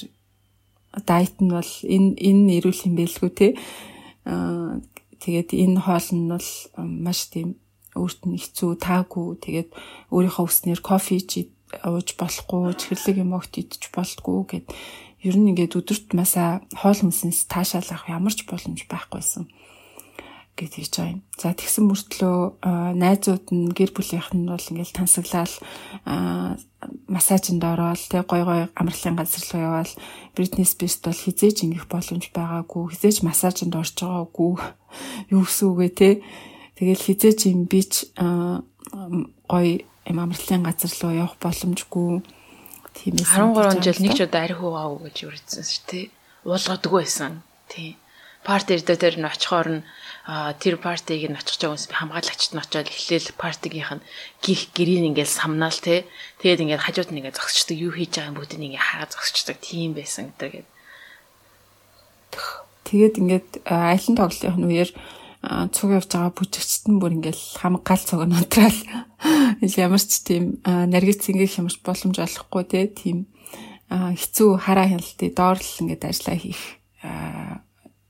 B: дайт нь бол энэ энэ эрүүл юм бэлгүй те. Аа тэгээд энэ хоол нь бол маш тийм өөрт нь хэцүү таагүй. Тэгээд өөрийнхөө үснээр кофе чи ууж болохгүй, чихэрлэг юм огт идэж болтгүй гэд. Ер нь ингээд өдөрт масаа хоол хүнсээс таашаал авах ямар ч боломж байхгүйсэн гэж хийж байгаа юм. За тэгсэн мөртлөө найзууд нь гэр бүлийнх нь бол ингээл тансаглал массажинд ороод тэг гой гой амралтын газар руу яваал Бритни Спирс бол хизээж ингэх боломж байгаагүй хизээж массажинд орж байгаагүй юу гэсэн үгээ те тэгэл хизээж юм бич гой юм амралтын газар руу явах боломжгүй
A: тиймээс 13 жил нэг ч удаа арх угаагүй гэж үрдсэн шүү тий. Уулгадгүй байсан. Тий. Парти дээр тэр нь очихоор нь тэр партиг нь очих жоогоос би хамгаалагчд нь очиод эхлээл партигийнх нь гих гэрийн ингээл самнаал те. Тэгээд ингээд хажууд нь ингээд зогсчдаг юу хийж байгаа юм бүгдийг ингээд хараа зогсчдаг тийм байсан гэдэг.
B: Тэгээд ингээд айлын тоглолтын үеэр цуг явж байгаа бүжигчт нь бүр ингээл хамаг гал цог нутраал ямар ч тийм наргиц ингээ хямарч боломж олохгүй те. Тийм хэцүү хараа хяналтыг доорлол ингээд ажиллаа хийх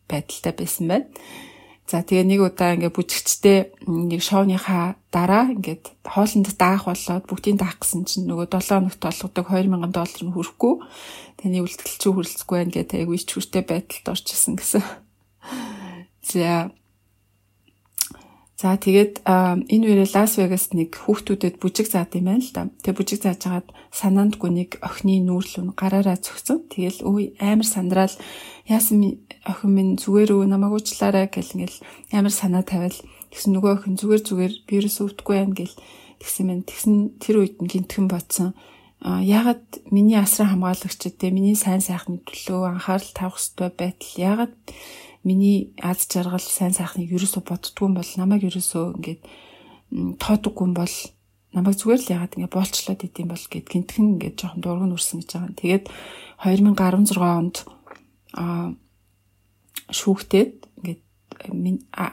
B: байдалтай байсан байна. За тэгээ нэг удаа ингээ бүжигчтэй нэг шоуныхаа дараа ингээд хоолнд даах болоод бүгдийг даах гэсэн чинь нөгөө 7 хоногт олгодог 2000 доллар нь хүрэхгүй. Таны үлдэл чи хүрлцэхгүй байх гэдэг айгүй ич хүртэй байдалд орчихсон гэсэн. За За тэгээд энэ үеэр Лас Вегаст нэг хүүхдүүдэд бүжиг заад юм байна л да. Тэгээ бүжиг зааж хагаад санаандгүй нэг охины нүүрлүүн гараараа зөгцөн. Тэгэл үй амар сандраал яасан охин минь зүгээр үү намайг уучлаарай гэл ингээл амар санаа тавиал тэгсэн нөгөө охин зүгээр зүгээр вирус өвдөггүй юм гэл тэгсэн мэн тэгсэн тэр үед нь гинтхэн бодсон. А ягаад миний асран хамгаалагчд те миний сайн сайхны төлөө анхаарал тавих хэрэгтэй байтал ягаад миний аз жаргал сайн сайхныг ерөөсө боддгүй бол намайг ерөөсө ингээд тоодоггүй бол намайг зүгээр л ягаад ингээд боолчлоод идэм бол гэд гинтхэн ингээд жоохон дурган үрсэн гэж байгаа. Тэгээд 2016 онд а шүүхтэд ингээд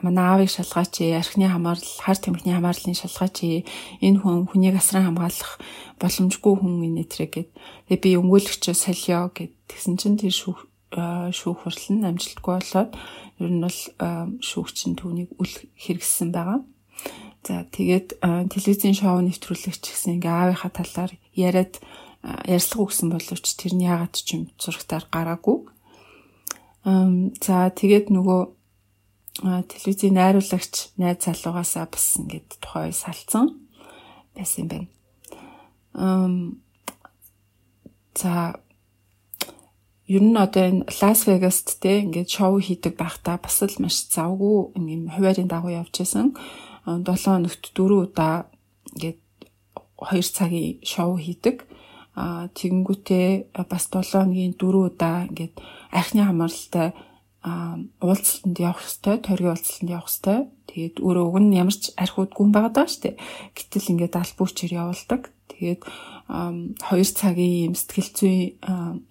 B: манай аавыг шалгаач архины хамаарал хар тамхины хамаарлын шалгаач энэ хүн хүнийг асран хамгаалах боломжгүй хүн энэ тэрэг гэд тэгээ би өмгөөлөгчөө солио гэд тэгсэн чинь тэр шүүх шүүх хурал нь амжилтгүй болоод ер нь бол шүүгч нь түүнийг үл хэрэгссэн байгаа. За тэгээд телевизийн шоу нэвтрүүлэгч гэсэн ингээ аавынхаа талаар яриад ярьслага өгсөн боловч тэрний яагаад ч юм зурагтаар гараагүй. За тэгээд нөгөө телевизийн найруулагч найз залуугаасаа бас ингээд тухай салцсан байсан юм байна. За ер нь одоо энэ Лас Вегаст те ингээд шоу хийдэг байхдаа бас л маш завгүй юм хуваарийн дагуу явж исэн. 7 хоногт 4 удаа ингээд 2 цагийн шоу хийдэг. Тэгэнгүүтээ бас 7 хоногийн 4 удаа ингээд архины хамааралтай уулзалтанд явах хэвээр, торгийн уулзалтанд явах хэвээр. Тэгээд өөрөө уг нь ямар ч архиуд гүн байгаа даа штэ. Гэтэл ингээд албуучээр явуулдаг. Тэгээд 2 цагийн юм сэтгэл зүйн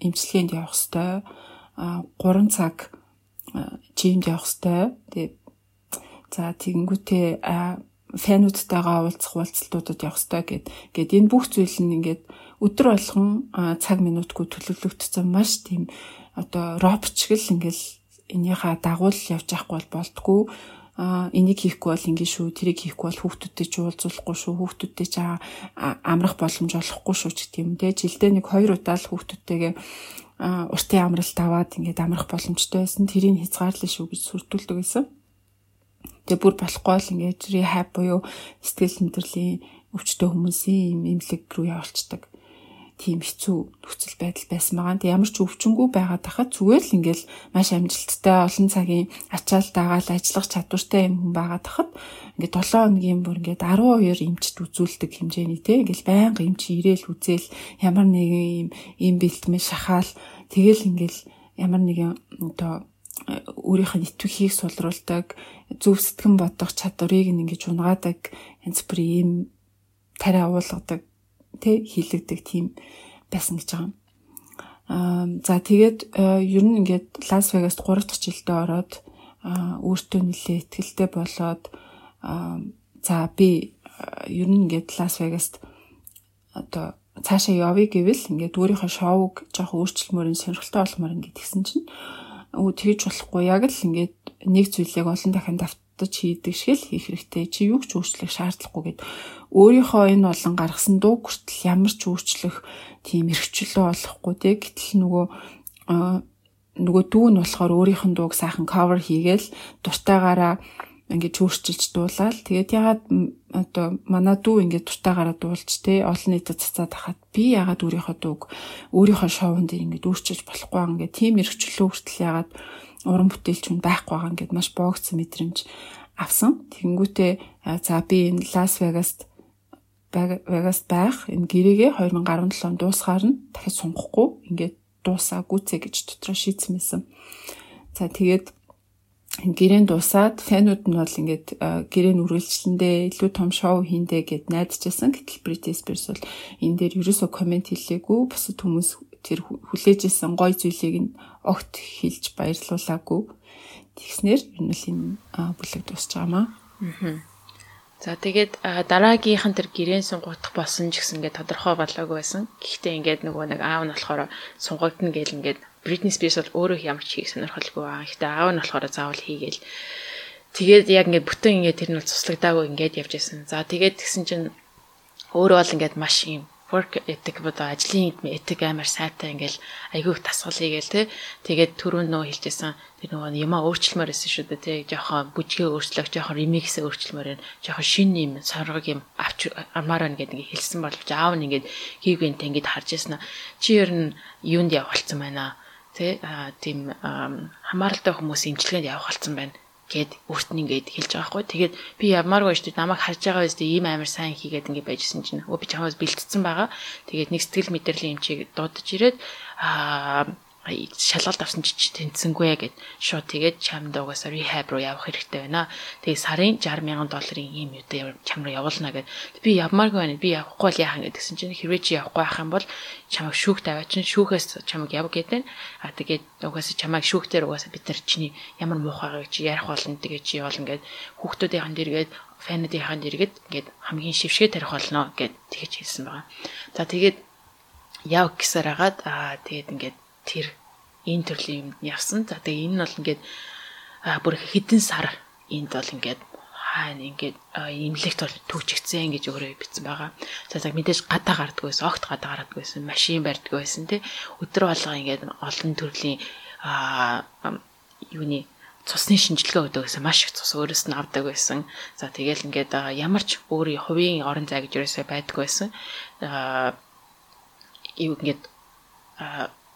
B: эмчилгээнд явах хэвээр 3 цаг жимд явах хэвээр. Тэгээд за тэгэнгүүтээ фэнүүдтэйгээ уулзах уулзалтуудад явах хэвээр гэд. Гэт энэ бүх зүйл нь ингээд өдөр болгон цаг минутгүй төлөвлөгдсөн маш тийм одоо робчгэл ингээл энийхээ дагуул явж явахгүй бол болтгүй. А энийг хийхгүй бол ингэ шүү тэрийг хийхгүй бол хүүхдүүдтэй ч уулзуулахгүй шүү хүүхдүүдтэй ч амрах боломж олохгүй шүү ч гэдэг юм те. Жилдээ нэг хоёр удаа л хүүхдүүдтэйгээ уртын амралт аваад ингээд амрах боломжтой байсан. Тэрийг хязгаарлаа шүү гэж сүрдүүлдэг байсан тэгээ бүр болохгүй л ингээд рehab буюу сэтгэл хөдлөлийн өвчтөе хүмүүсийн юм эмнэлэг рүү явуулцдаг тийм хэцүү нөхцөл байдал байсан байгаа. Тэг ямар ч өвчнгүй байгаад тахад зүгээр л ингээл маш амжилттай олон цагийн ачаал дагаал ажиллах чадвартай юм хүн байгаад тахад ингээд 7 хоногийн бүр ингээд 12 эмчд үзүүлдэг хэмжээний те ингээл байнга эмч ирээл үзээл ямар нэгэн юм им бэлтмээ шахаал тэгэл ингээл ямар нэгэн одоо өөрийнх нь итвэхийг сулруулдаг зөв сэтгэн бодох чадварыг ингэж унгаадаг янз бүрийн юм тариа уулгадаг тэ хилэгдэг тийм байсан гэж байгаа. Аа за тэгээд ер нь ингээд Лас Вегаст 3 дахь жилдээ ороод өөртөө нэлээ ихтгэлтэй болоод за би ер нь ингээд Лас Вегаст одоо цаашаа явъя гэвэл ингээд өөрийнхөө шоуг жоох өөрчлөлмөр сонирхолтой болмоор ингээд гисэн чинь өө тэгж болохгүй яг л ингээд нэг зүйлийг олон дахин давтаж хийдэг шиг л хийх хэрэгтэй чи юу ч өөрчлөх шаардлагагүй гэд өөрийнхөө энэ болон гаргасан дуу хүртэл ямар ч өөрчлөх тийм эрхчлөө олохгүй те гэтэл нөгөө нөгөө дүү нь болохоор өөрийнх нь дууг сайхан cover хийгээл дуртайгаараа ингээд өөрчилж дуулаад тэгээд ягаад одоо манай дүү ингээд дуртайгаараа дуулж те олон нийтэд цацаад хахад би ягаад өөрийнхөө дууг өөрийнхөө шоунд ингээд өөрчилж болохгүй байгаа ингээд тийм эрхчлөө хүртэл ягаад уран бүтээлч хүн байхгүй байгаа ингээд маш боогдсон мэдрэмж авсан. Тэгэнгүүтээ за би энэ Лас Вегаст Вегаст байх энэ гэрээгээ 2017 он дуусгаар нь дахиж сунгахгүй ингээд дуусаа гүцээ гэж дотроо шийдсэн байсан. За тэгээд гэрээнд дуусаад фэнүүд нь бол ингээд гэрээн үргэлжлэндээ илүү том шоу хийндэ гэд найдажсэн. Гэтэл Britney Spears бол энэ дээр ерөөсөө комент хийлээгүй. Бусад хүмүүс тэр хүлээжсэн гой зүйлийг нь огт хэлж баярлуулаагүй. Тэгснэр ер нь л энэ бүлэг дуусч байгаамаа. Аа.
A: За тэгээд дараагийнх нь тэр гэрээн сунгуудах болсон ч гэсэн ингээд тодорхой болоогүй байсан. Гэхдээ ингээд нөгөө нэг аав нь болохоор сунгагдана гэл ингээд Britney Spears бол өөрөө ямар ч хийх сонирхолгүй байгаа. Гэхдээ аав нь болохоор заавал хийгээл. Тэгээд яг ингээд бүтэн ингээд тэр нь бол цуслагдаагүй ингээд явж байсан. За тэгээд тэгсэн чинь өөрөө бол ингээд маш юм work ethic бодоо ажлын этик амар сайтай ингээл айгүйх тасгалъя гээл те. Тэгээд түрүүнд нөө хэлжсэн тэр нөгөө юмаа өөрчлөмөр байсан шүү дээ те. Жохон бүжгээ өөрчлөх, жохон ремиксээ өөрчлөмөр байна. Жохон шин юм соргог юм авч амаар байна гэдэг ингээ хэлсэн боловч аав нь ингээд хийгэнт ингээд харж яснаа. Чи ер нь юунд явуулсан байна тий тийм хамааралтай хүмүүс имчилгээнд явах болсон байна гэд өөрт нь ингээд хэлж байгаа хгүй. Тэгээд би ямааргүй шүү дээ намайг харж байгаа үстэй ийм амар сайн хийгээд ингээд байжсэн чинь өө би чамаас бэлтцсэн байгаа. Тэгээд нэг сэтгэл мэдрэлийн эмчийг дуудаж ирээд аа шалгалт авсан ч тэнцсэнгүй гэд шууд тэгээд чамд угаасаа rehab руу явах хэрэгтэй байна. Тэгээд сарын 60 мянган долларын ийм юу дээр чам руу явуулна гэд би явмааргүй байна. Би явахгүй л яахан гэдгсэн чинь хэрвээ чи явахгүй байх юм бол чамайг шүүх тавиа чинь шүүхээс чамайг яв гэдэг. А тэгээд угаасаа чамайг шүүхтэр угаасаа бид нар чиний ямар муухайг чи ярих болно тэгээд чи явал ингээд хүүхдүүдийн дэргээд фэнүүдийн дэргээд ингээд хамгийн шившгээ тарих болно гэд тэгэж хэлсэн байгаа. За тэгээд яв гэсээр хагаад аа тэгээд ингээд тэр энэ төрлийн юмд явсан. За тэгээ энэ нь бол ингээд бүр хэдэн сар энд бол ингээд хаана ингээд имлэгт бол төгжигцэн гэж өөрөө бичсэн байгаа. За за мэдээж гадаа гарддаг байсан, огт гадаа гарддаг байсан, машин барьдаг байсан тий. Өдөр болго ингээд олон төрлийн аа юуны цусны шинжилгээ өгдөг гэсэн маш их цус өөрөөс нь авдаг байсан. За тэгэл ингээд ямар ч өөрийн хувийн орон зай гэж ерөөсөө байдаг байсан. Аа юу ингээд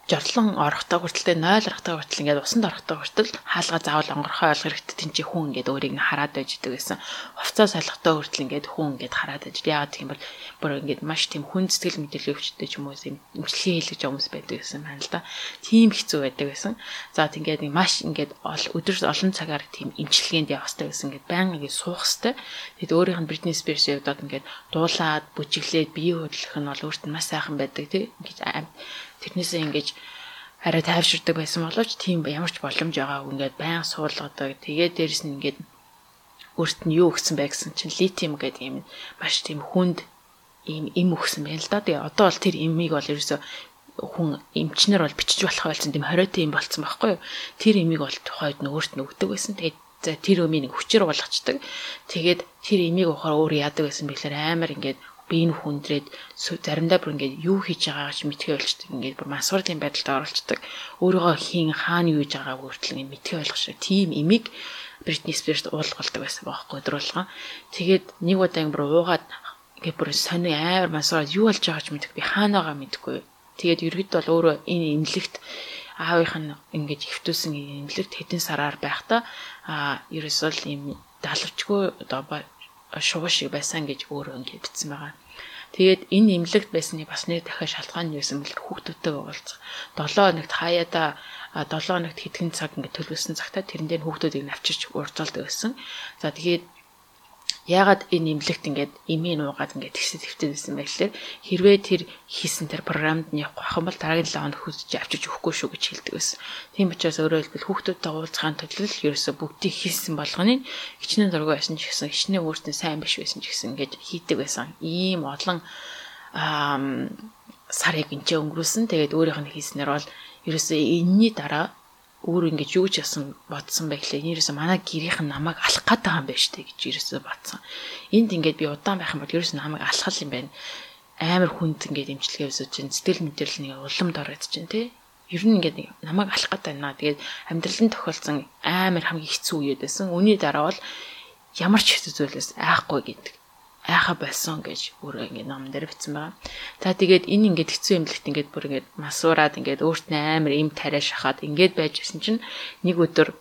A: жорлон орохдоо хүртэл 0 орохдоо хүртэл ингээд усанд орохдоо хүртэл хаалга заавал онгорхой ойлгох хэрэгтэй тийч хүн ингээд өөрийг нь хараад байж идэг гэсэн. Хувцас солихдоо хүртэл ингээд хүн ингээд хараад байж. Яагаад бол бүр ингээд маш тийм хүн сэтгэл мэдээлэл өвчтэй ч юм уу юм имчилгээ хийлгэж хүмүүс байдаг гэсэн байна л да. Тийм хэцүү байдаг гэсэн. За тэгээд маш ингээд өдөр олон цагаар тийм имчилгээнд явах хэрэгтэй гэсэн ингээд баян ингээд суух хэрэгтэй. Тэгэд өөрийнх нь Britney Spears-ийн удаад ингээд дуулаад бүжиглээд бие хөдлөх нь бол өөрт нь маш сайхан байдаг тий. Ингээд тэрнээсээ ингэж арай тайвширдаг байсан боловч тийм ямар ч боломж байгаагүй ингээд баян суулгадаг. Тэгээд дээрэс нь ингээд өөрт нь юу өгсөн бэ гэсэн чинь литиум гэдэг юм маш тийм хүнд ийм им өгсөн байна л да. Тэгээ одоо бол тэр имийг бол ерөөсөө хүн эмчнэр бол бичиж болох байлсан тийм хориотой юм болцсон байхгүй юу. Тэр имийг бол тухайд нь өөрт нь өгдөг байсан. Тэгээд за тэр өмийг нэг хүчээр болгочдөг. Тэгээд тэр имийг ухаар өөр яадаг байсан бэхлээр амар ингээд би энэ хүндрээд заримдаа бүр ингээд юу хийж байгаагаа ч мэдхээ болчдөг. Ингээд бүр масварлын байдалд оролцдог. Өөрийгөө хийн хаана юу хийж байгааг хүртэл ингээд мэдхээ ойлгох шиг тийм имийг Бритни Спирс уулгалдаг байсан байхгүй өдрөлгөн. Тэгээд нэг удаа ингээд бүр уугаад ингээд бүр сони амар масвараад юу болж байгааг ч мэдэх би хаана байгаа мэдэхгүй. Тэгээд ергэд бол өөрөө энэ имлэгт аавынх нь ингээд хөвтүүлсэн имлэгт хэдэн сараар байхдаа а ерөөсөө ийм далавчгүй одоо шугал шиг байсан гэж өөрөө ингэ бичсэн байгаа. Тэгээд энэ имлэгт байсны бас нэг дахиад шалтгаан нь юу гэсэн бэл хүүхдүүдтэйгээ уулзах. 7 хоногт хаяада 7 хоногт хэдхэн цаг ингэ төлөвлөсөн цагтаа тэрэн дээр хүүхдүүдийг навчирч урдуулдаг байсан. За тэгээд яагаад энэ имлэгт ингээд имийн уугаад ингээд тэгсэ бэ гэхэлэр хэрвээ тэр хийсэн тэр програмд нь явах юм бол дараагийн 7 хоног хүсэж авчиж өгөхгүй шүү гэж хэлдэг байсан. Тийм учраас өөрөөр хэлбэл хүүхдүүдтэй уулзахын төлөө ерөөсө бүгдийг хийсэн болгоны хичнээн дургүй байсан ч гэсэн хичнээн өөртөө сайн биш байсан ч гэсэн ингээд хийдэг байсан. Ийм олон сарыг энэ өнгөрүүлсэн. Тэгээд өөрийнх нь хийснээр бол ерөөсөө энэний дараа өөр ингэж юу ч ясан бодсон байхлаа. Нэрээс манай гэрийнх нь намайг алах гээд байгаа юм байна штэ гэж ерөөсөө бодсон. Энд ингээд би удаан байх юм бол ерөөсөө намайг алхал юм байна. Амар хүнд ингээд имчилгээ өсөж чинь сэтгэл мэдрэл нэг улам дороод чинь тий. Ер нь ингээд намайг алах гээд байна. Тэгээд амьдралын тохиолдсон амар хамгийн хэцүү үед байсан. Үүний дараа бол ямар ч хэцүү зүйлээс айхгүй гэдэг айха болсон гэж өөрөө ингээд ном дээр бичсэн байгаа. За тэгээд энэ ингээд хэцүү эмнэлэгт ингээд бүр ингээд масуураад ингээд өөрт нь амар им тариа шахаад ингээд байж исэн чинь нэг өдөр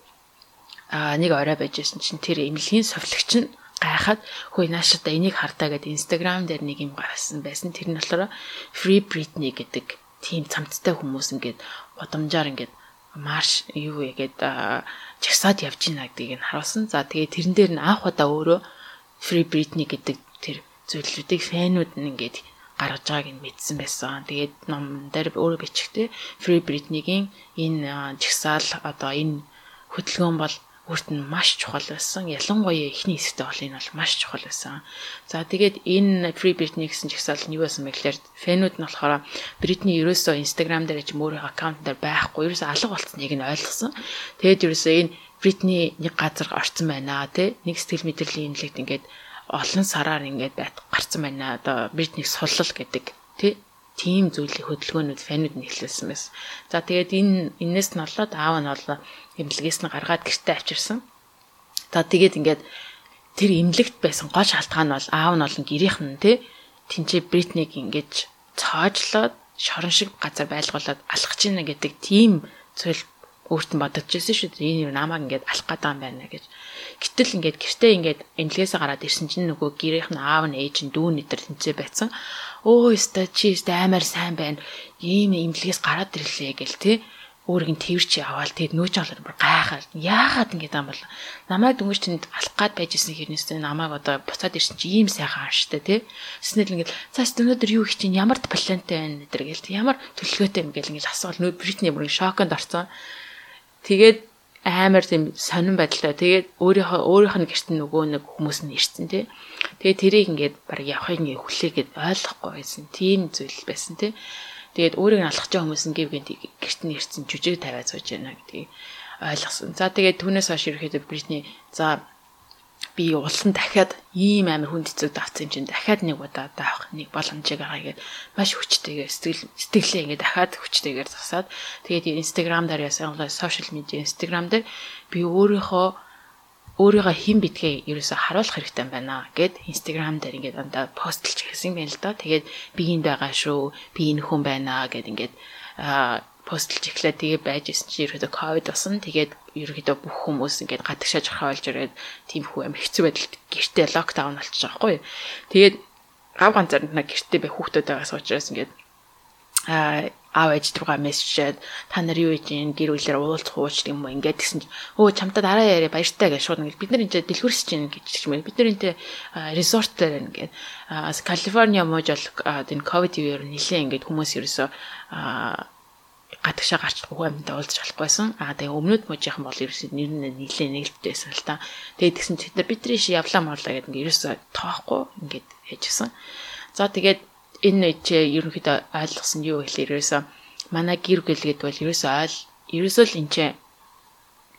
A: аа нэг орой байж исэн чинь тэр эмнэлгийн совлогч нь гайхаад хөөе наашаа энийг хартаа гэдэг инстаграм дээр нэг юм гаргасан байсан. Тэр нь болохоор Free Britney гэдэг тийм цамцтай хүмүүс ингээд бодомжоор ингээд марш юу вэ гээд жагсаад явж гинэ гэдгийг нь харуулсан. За тэгээд тэрэн дээр нь анх удаа өөрөө Free Britney гэдэг зүйлүүдийг фэнүүд нь ингээд гаргаж байгааг нь мэдсэн байсан. Тэгээд ном дээр өөрөө бичгтээ Free Britney-гийн энэ жагсаал одоо энэ хөдөлгөөн бол өөрт нь маш чухал байсан. Ялангуяа эхний хэсэгтээ бол энэ бол маш чухал байсан. За тэгээд энэ Free Britney гэсэн жагсаал нь юу байсан бэ гэхээр фэнүүд нь болохоор Britney ерөөсөө Instagram дээр ч өөрийн аккаунт дээр байхгүй. Ерөөсөө алга болцсныг нь ойлгосон. Тэгээд ерөөсөө энэ Britney нэг газар орцсон байна тий. Нэг сэтгэл мэдрэлийн имлэгт ингээд олон сараар ингээд гарцсан байна. Одоо Britney суллал гэдэг тий тийм зүйлийн хөдөлгөөнүүд фэнүүд нь эхлүүлсэн байсан. За тэгээд энэ энэс нь болоод аав нь болоо эмнэлгээс нь гаргаад гэртээ авчирсан. За тэгээд ингээд тэр эмнэлэгт байсан гол шалтгаан нь бол аав нь болон гэрийнх нь тий тэнцээ Бритнийг ингэж цоожлоод шорон шиг газар байлгуулад алхаж гинэ гэдэг тийм зүйл өөрт нь бодож ирсэн шүү дээ. Энэ намайг ингээд алах гэдэг юм байна гэж. Гэтэл ингээд гэртээ ингээд эмнэлгээсээ гараад ирсэн чинь нөгөө гэрийнх нь аав нь ээж нь дүү нэтер тэнцээ байсан өө өстө чи өстө аймаар сайн байна. Ийм имлэгээс гараад ирлээ гэл те өөрийг нь тэрч аваад тэгээд нөөч олоор бүр гайхаад яагаад ингэж юм бол? Намайг дөнгөж тэнд алах гад байжсэн хэрнээсээ намайг одоо буцаад ирсэн чи ийм сайхан ааштай тий Тэснэл ингэж цааш өнөөдөр юу их чинь ямар плантай байна гэдэр гээл ямар төлөвлөгөөтэй юм гээл ингэж асуувал нөө бритний бүр шоконд орсон тэгээд амар тийм сонирн байдалтай. Тэгээд өөрийнхөө өөрийнх нь гэрт нөгөө нэг хүмүүс нь ирсэн тий. Тэгээд тэрийг ингээд баг явахыг ингээд хүлээгээд ойлгохгүй байсан. Тийм зүйл байсан тий. Тэгээд өөрийг нь алхаж байгаа хүмүүс нь гівгэн гэрт нь ирсэн жүжиг тавиад сууж байна гэдгийг ойлгосон. За тэгээд түүнээс хойш ерөөхдөө Бритни за би улсан дахиад ийм амар хүн цэцэг давцсан юм чинь дахиад нэг удаа даах нэг боломжийг агаа гэгээд маш хүчтэйгээр сэтгэл сэтгэлээ ингээд дахиад хүчтэйгээр засаад тэгээд инстаграм дээр яасан сошиал медиа инстаграм дээр би өөрийнхөө өөрийгөө хэн битгээ ерөөсө харуулах хэрэгтэй байна гэд инстаграм дээр ингээд андаа постлж хэлсэн байна л да. Тэгээд би энд байгаа шүү. Би энэ хүн байна гэд ингээд постлж эхлэе тэгээ байж исэн чи ерөөдөө ковид болсон. Тэгээд ерөөдөө бүх хүмүүс ингээд гадагшаа жахаалж ирээд тийм хүү амир хэцүү байдалд гэртээ локдаун болчихж байгаа хгүй. Тэгээд гав ганцаар нэг гэртээ бай хүүхдүүд байгаас учраас ингээд аа аав ээж руугаа мессежээд та нар юу хийж ин гэр бүлээр уулзах ууч юм уу? ингээд гэсэн чинь өө чамтаа дараа яриа баяртай гэж шууд ингээд бид нар энэ дэлгүүрсэж чинь гэж юм бид нар энэ резорт дээр ингээд Калифорниа бол энэ ковид үеэр нэлээ ингээд хүмүүс ерөөсөө гадагшаа гарч бүх амьтаа уулзах болохгүйсэн. Аа тэгээ өмнөд мужийнхан бол ерөөсөө нэр нь нийлээ нээлттэйсэн л та. Тэгээд тэгсэн чинь бид нар битриш явлаа морлаа гэдэг ингээ ерөөсөө тоохгүй ингээд яжсэн. За тэгээд энэ ч ерөнхийдөө ойлгосон юу гэхэлээ ерөөсөө манай гэр бүл гэдэг бол ерөөсөө ойл ерөөсөө л энэ ч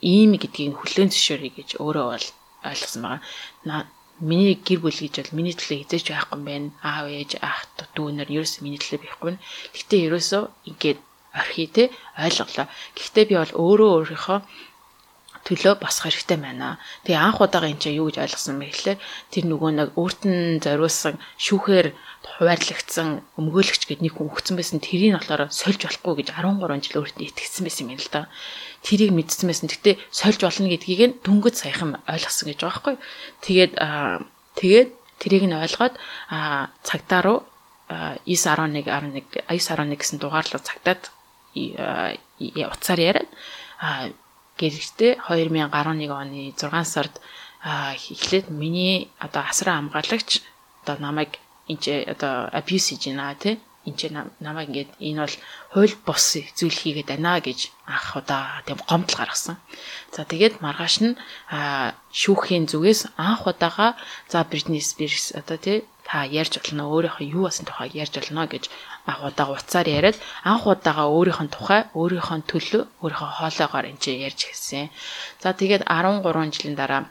A: ийм гэдгийг хүлээн зөвшөөрье гэж өөрөө бол ойлгосон байгаа. Миний гэр бүл гэж бол миний төлөө хизээч байхгүй юм байна. Аав ээж ах дүүнэр ерөөсөө миний төлөө байхгүй. Гэхдээ ерөөсөө ингээд орхий те ойлголоо. Гэхдээ би бол өөрөө өөрийнхөө төлөө босох хэрэгтэй байна. Тэгээ анх удаага энэ чинь юу гэж ойлгосон бэ гэхлээр тэр нөгөө нэг өөрт нь зориулсан шүүхээр хуваарлагдсан өмгөөлөгч гэд нэг хүн өгсөн байсан тэрийг болохоор сольж болохгүй гэж 13 жил өөртөө итгэсэн байсан юм л да. Тэрийг мэдсэн байсан. Гэтэ сольж болно гэдгийг нь дүнгэд саяхан ойлгосон гэж байгаа байхгүй. Тэгээд тэгээд тэрийг нь ойлгоод цагдаа руу 911 11 911 гэсэн дугаар руу цагтаад утсаар яриад гэрэгтээ 2011 оны 6 сард эхлээд миний одоо асран хамгаалагч одоо намайг энэ одоо abuse хийж байна тий энэ намайг ингээд энэ бол хууль бус зүйл хийгээд байна гэж анх удаа тийм гомдол гаргасан. За тэгээд маргааш нь шүүхийн зүгээс анх удаага за Britney Spears одоо тий та ярьж болно өөрийнхөө юу басан тухайг ярьж болно гэж анх удаага уцаар яриад анх удаага өөрийнх нь тухай өөрийнхөө төлөө өөрийнхөө хоолойгоор энэ ярьж хэлсэн. За тэгээд 13 жилийн дараа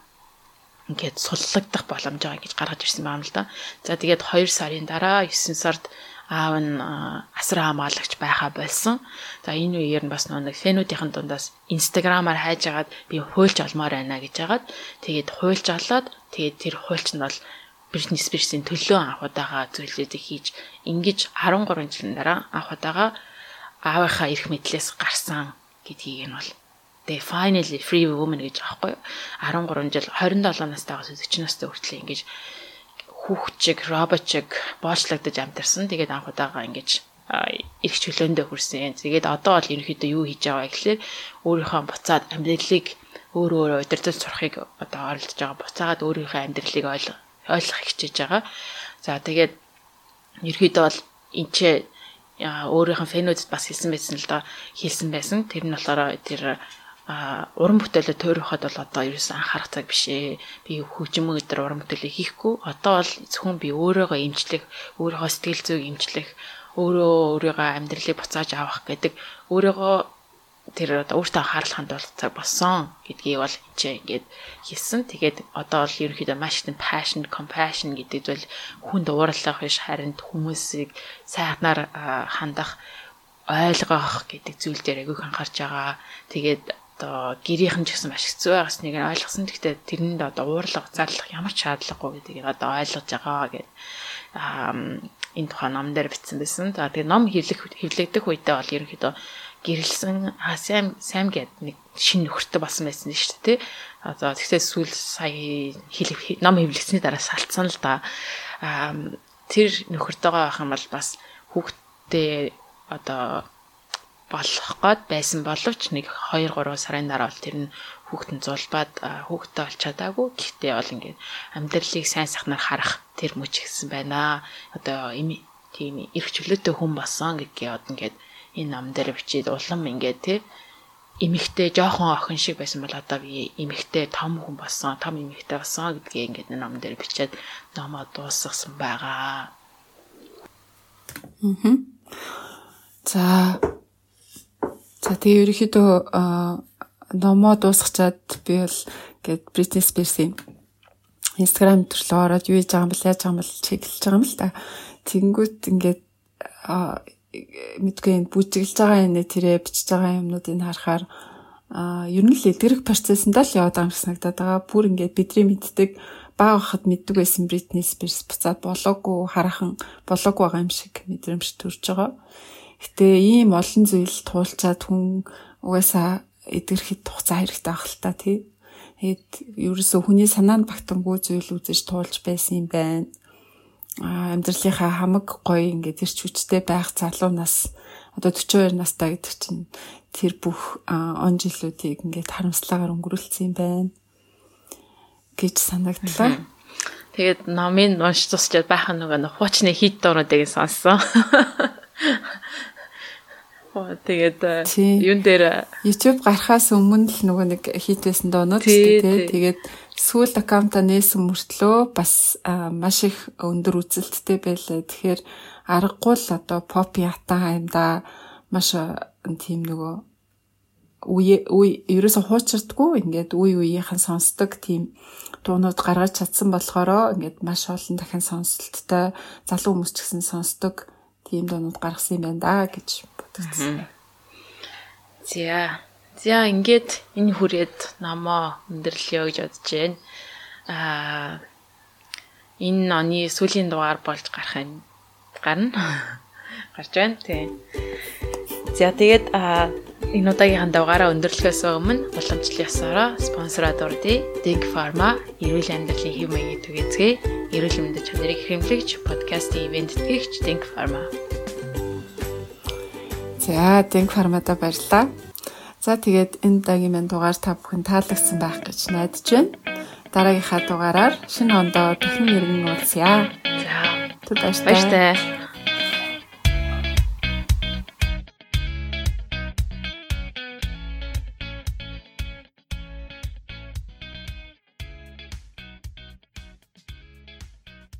A: ингээд суллагдах боломж байгаа гэж гаргаж ирсэн байна л да. За тэгээд 2 сарын дараа 9 сард аав нь асар хамгаалагч байхаа болсон. За энэ үеэр нь бас нэг фэнүүдийн дундаас инстаграмаар хайж агаад би хуульч олмоор байна гэж агаад тэгээд хуульч олоод тэгээд тэр хуульч нь бол бизнес бизнесийн төлөө анх удаага зүйлүүдийг хийж ингэж 13 жилийн дараа анх удаага аавынхаа эрх мэдлээс гарсан гэдгийг нь бол тэгээ finally free woman гэж аахгүй 13 жил 27 настайгаас 40 настай хүртэл ингэж хүүхчиг, роботчиг боочлогдож амьдарсан. Тэгээд анх удаага ингэж эрх чөлөөндөө хүрсэн. Тэгээд одоо бол ерөнхийдөө юу хийж байгаа гэхэлэр өөрийнхөө буцаад амьдралыг өөрөө өөрөө удирдах сурахыг одоо оролдож байгаа. Буцаагаад өөрийнхөө амьдралыг ойлгох хичээж байгаа. За тэгээд ерөнхийдөө бол энд ч өөрийнх нь фенодд бас хэлсэн байсан л да хэлсэн байсан. Тэр нь болохоор тэр а уран бүтээлээ тойроход бол одоо ерөөсөн анхаарах цаг биш ээ. Би хөгжмөө өдр уран бүтээлээ хийхгүй. Одоо бол зөвхөн би өөрийгөө эмчлэх, өөрийнхөө сэтгэл зүйг эмчлэх, өөрөө өөрийгөө амьдралыг буцааж авах гэдэг өөрийгөө тэр одоо өөртөө анхаарал хандуулах цаг болсон гэдгийг бол энэ ингээд хэлсэн. Тэгээд одоо бол ерөнхийдөө маш их passion, compassion гэдэг зүйл хүнд уурлах биш харин хүмүүсийг сайхнаар хандах ойлгох гэдэг зүйл дээр агиух анхаарч байгаа. Тэгээд одоо гэрийнхэн ч гэсэн маш хэцүү байгаас нэг нь ойлгосон. Гэхдээ тэрэнд одоо уурлах, зарлах ямар ч шаардлагагүй гэдгийг одоо ойлгож байгаа гэдэг энэ тухайн ном дээр бичсэн байсан. За тэгээ ном хэвлэх хэвлэгдэх үедээ бол ерөнхийдөө гэрэлсэн сайн сайн гэд нэг шин нөхөртэй болсон байсан шүү дээ. Одоо тэгсээ сүүл сая хэл ном хэвлэгсний дараа салцсан л да. Аа тэр нөхөртөөгөө байх юм бол бас хүүхдээ одоо болох гээд байсан боловч нэг 2 3 сарын дараа бол тэр нь хүүхдэн зулбаад хүүхдтэй олж чадаагүй. Гэхдээ бол ингээд амьдралыг сайн сахнаар харах тэр мөч гисэн байна. Одоо тийм эрх чөлөөтэй хүн болсон гэдгийг одоо ингээд энэ ном дээр бичээд улам ингээд тий эмэгтэй жоохон охин шиг байсан бол одоо би эмэгтэй том хүн болсон, том эмэгтэй болсон гэдгийг ингээд ном дээр бичээд номоо дуусгасан байгаа.
B: Мм. За За тэгээ ерөөхдөө номоо дуусгачаад би бол гээд Britney Spears-ийн Instagram төрлөө ороод юу хийж байгаа юм бэ, яаж байгаа юм бол чиглэж байгаа юм л та. Тэнгүүт ингээд мэдгүй энэ бүжиглж байгаа юм нэ тэрэ бичиж байгаа юмнуудыг харахаар а ер нь л эдгэрэх процесснд л яваад байгаа юм санагдаад байгаа. Бүр ингээд бидний мэддэг баг хахад мэддэг байсан Britney Spears буцаад болоогүй харахан болоогүй байгаа юм шиг мэдрэмж төрж байгаа. Гэтэ ийм олон зүйл туулчаад хүн угаасаа эдгэрхэд хугацаа хэрэгтэй байх л та тий. Тэгээд ерөөсөө хүний санаанд багтангүй зүйл үзэж туулж байсан юм байна. Амьдралынхаа хамаг гоё ингээд ирч хүчтэй байх залуу нас одоо 42 настай гэдэг чинь тэр бүх он жилүүдийг ингээд харамслагаар өнгөрүүлсэн юм байна гэж санагдлаа.
A: Тэгээд номын унш тусчаад байх нөгөө хуучны хит дууруудыг сонссон. Тэгээд э, юун дээр э,
B: YouTube гарахаас өмнө л нөгөө нэг хийт байсан доонууд шүү дээ. Тэгээд сүүл аккаунтаа нээсэн мөртлөө бас маш их өндөр үзэлттэй байлаа. Тэгэхээр аргагүй л одоо pop ятаа аймда маш тийм нөгөө үе үе ерөөсө хуучирдаггүй ингээд үе үеийнхэн сонсдог тийм дуунууд гаргаж чадсан болохоор ингээд маш олон дахин сонсолттой залуу хүмүүс ч гэсэн сонсдог тийм дуунууд гаргасан юм байна да гэж бодогдсон.
A: За. За ингээд энэ хүрээд намаа өндөрлөё гэж бодож байна. Аа энэ оны сүүлийн дугаар болж гарах нь гарна. Гарч байна. Тий. За тэгээд энэ удаагийн дугаараа өндөрлөхөөс өмнө уламжлалын ясаараа спонсороо дурдъя. Denk Pharma эрүүл амьдралын хэв маягийн түгээцгээ эрүүл мэндийн чанарыг хэмлэгч подкастын ивент тэтгэгч Denk Pharma.
B: За, Denk Pharma-да баярлалаа. За тэгээд энэ удаагийн мань дугаар та бүхэн таалагдсан байх гэж найдаж байна. Дараагийнхаа дугаараар шинэ ондоо дахин иргэн уулзъя.
A: За.
B: Түр баяртай.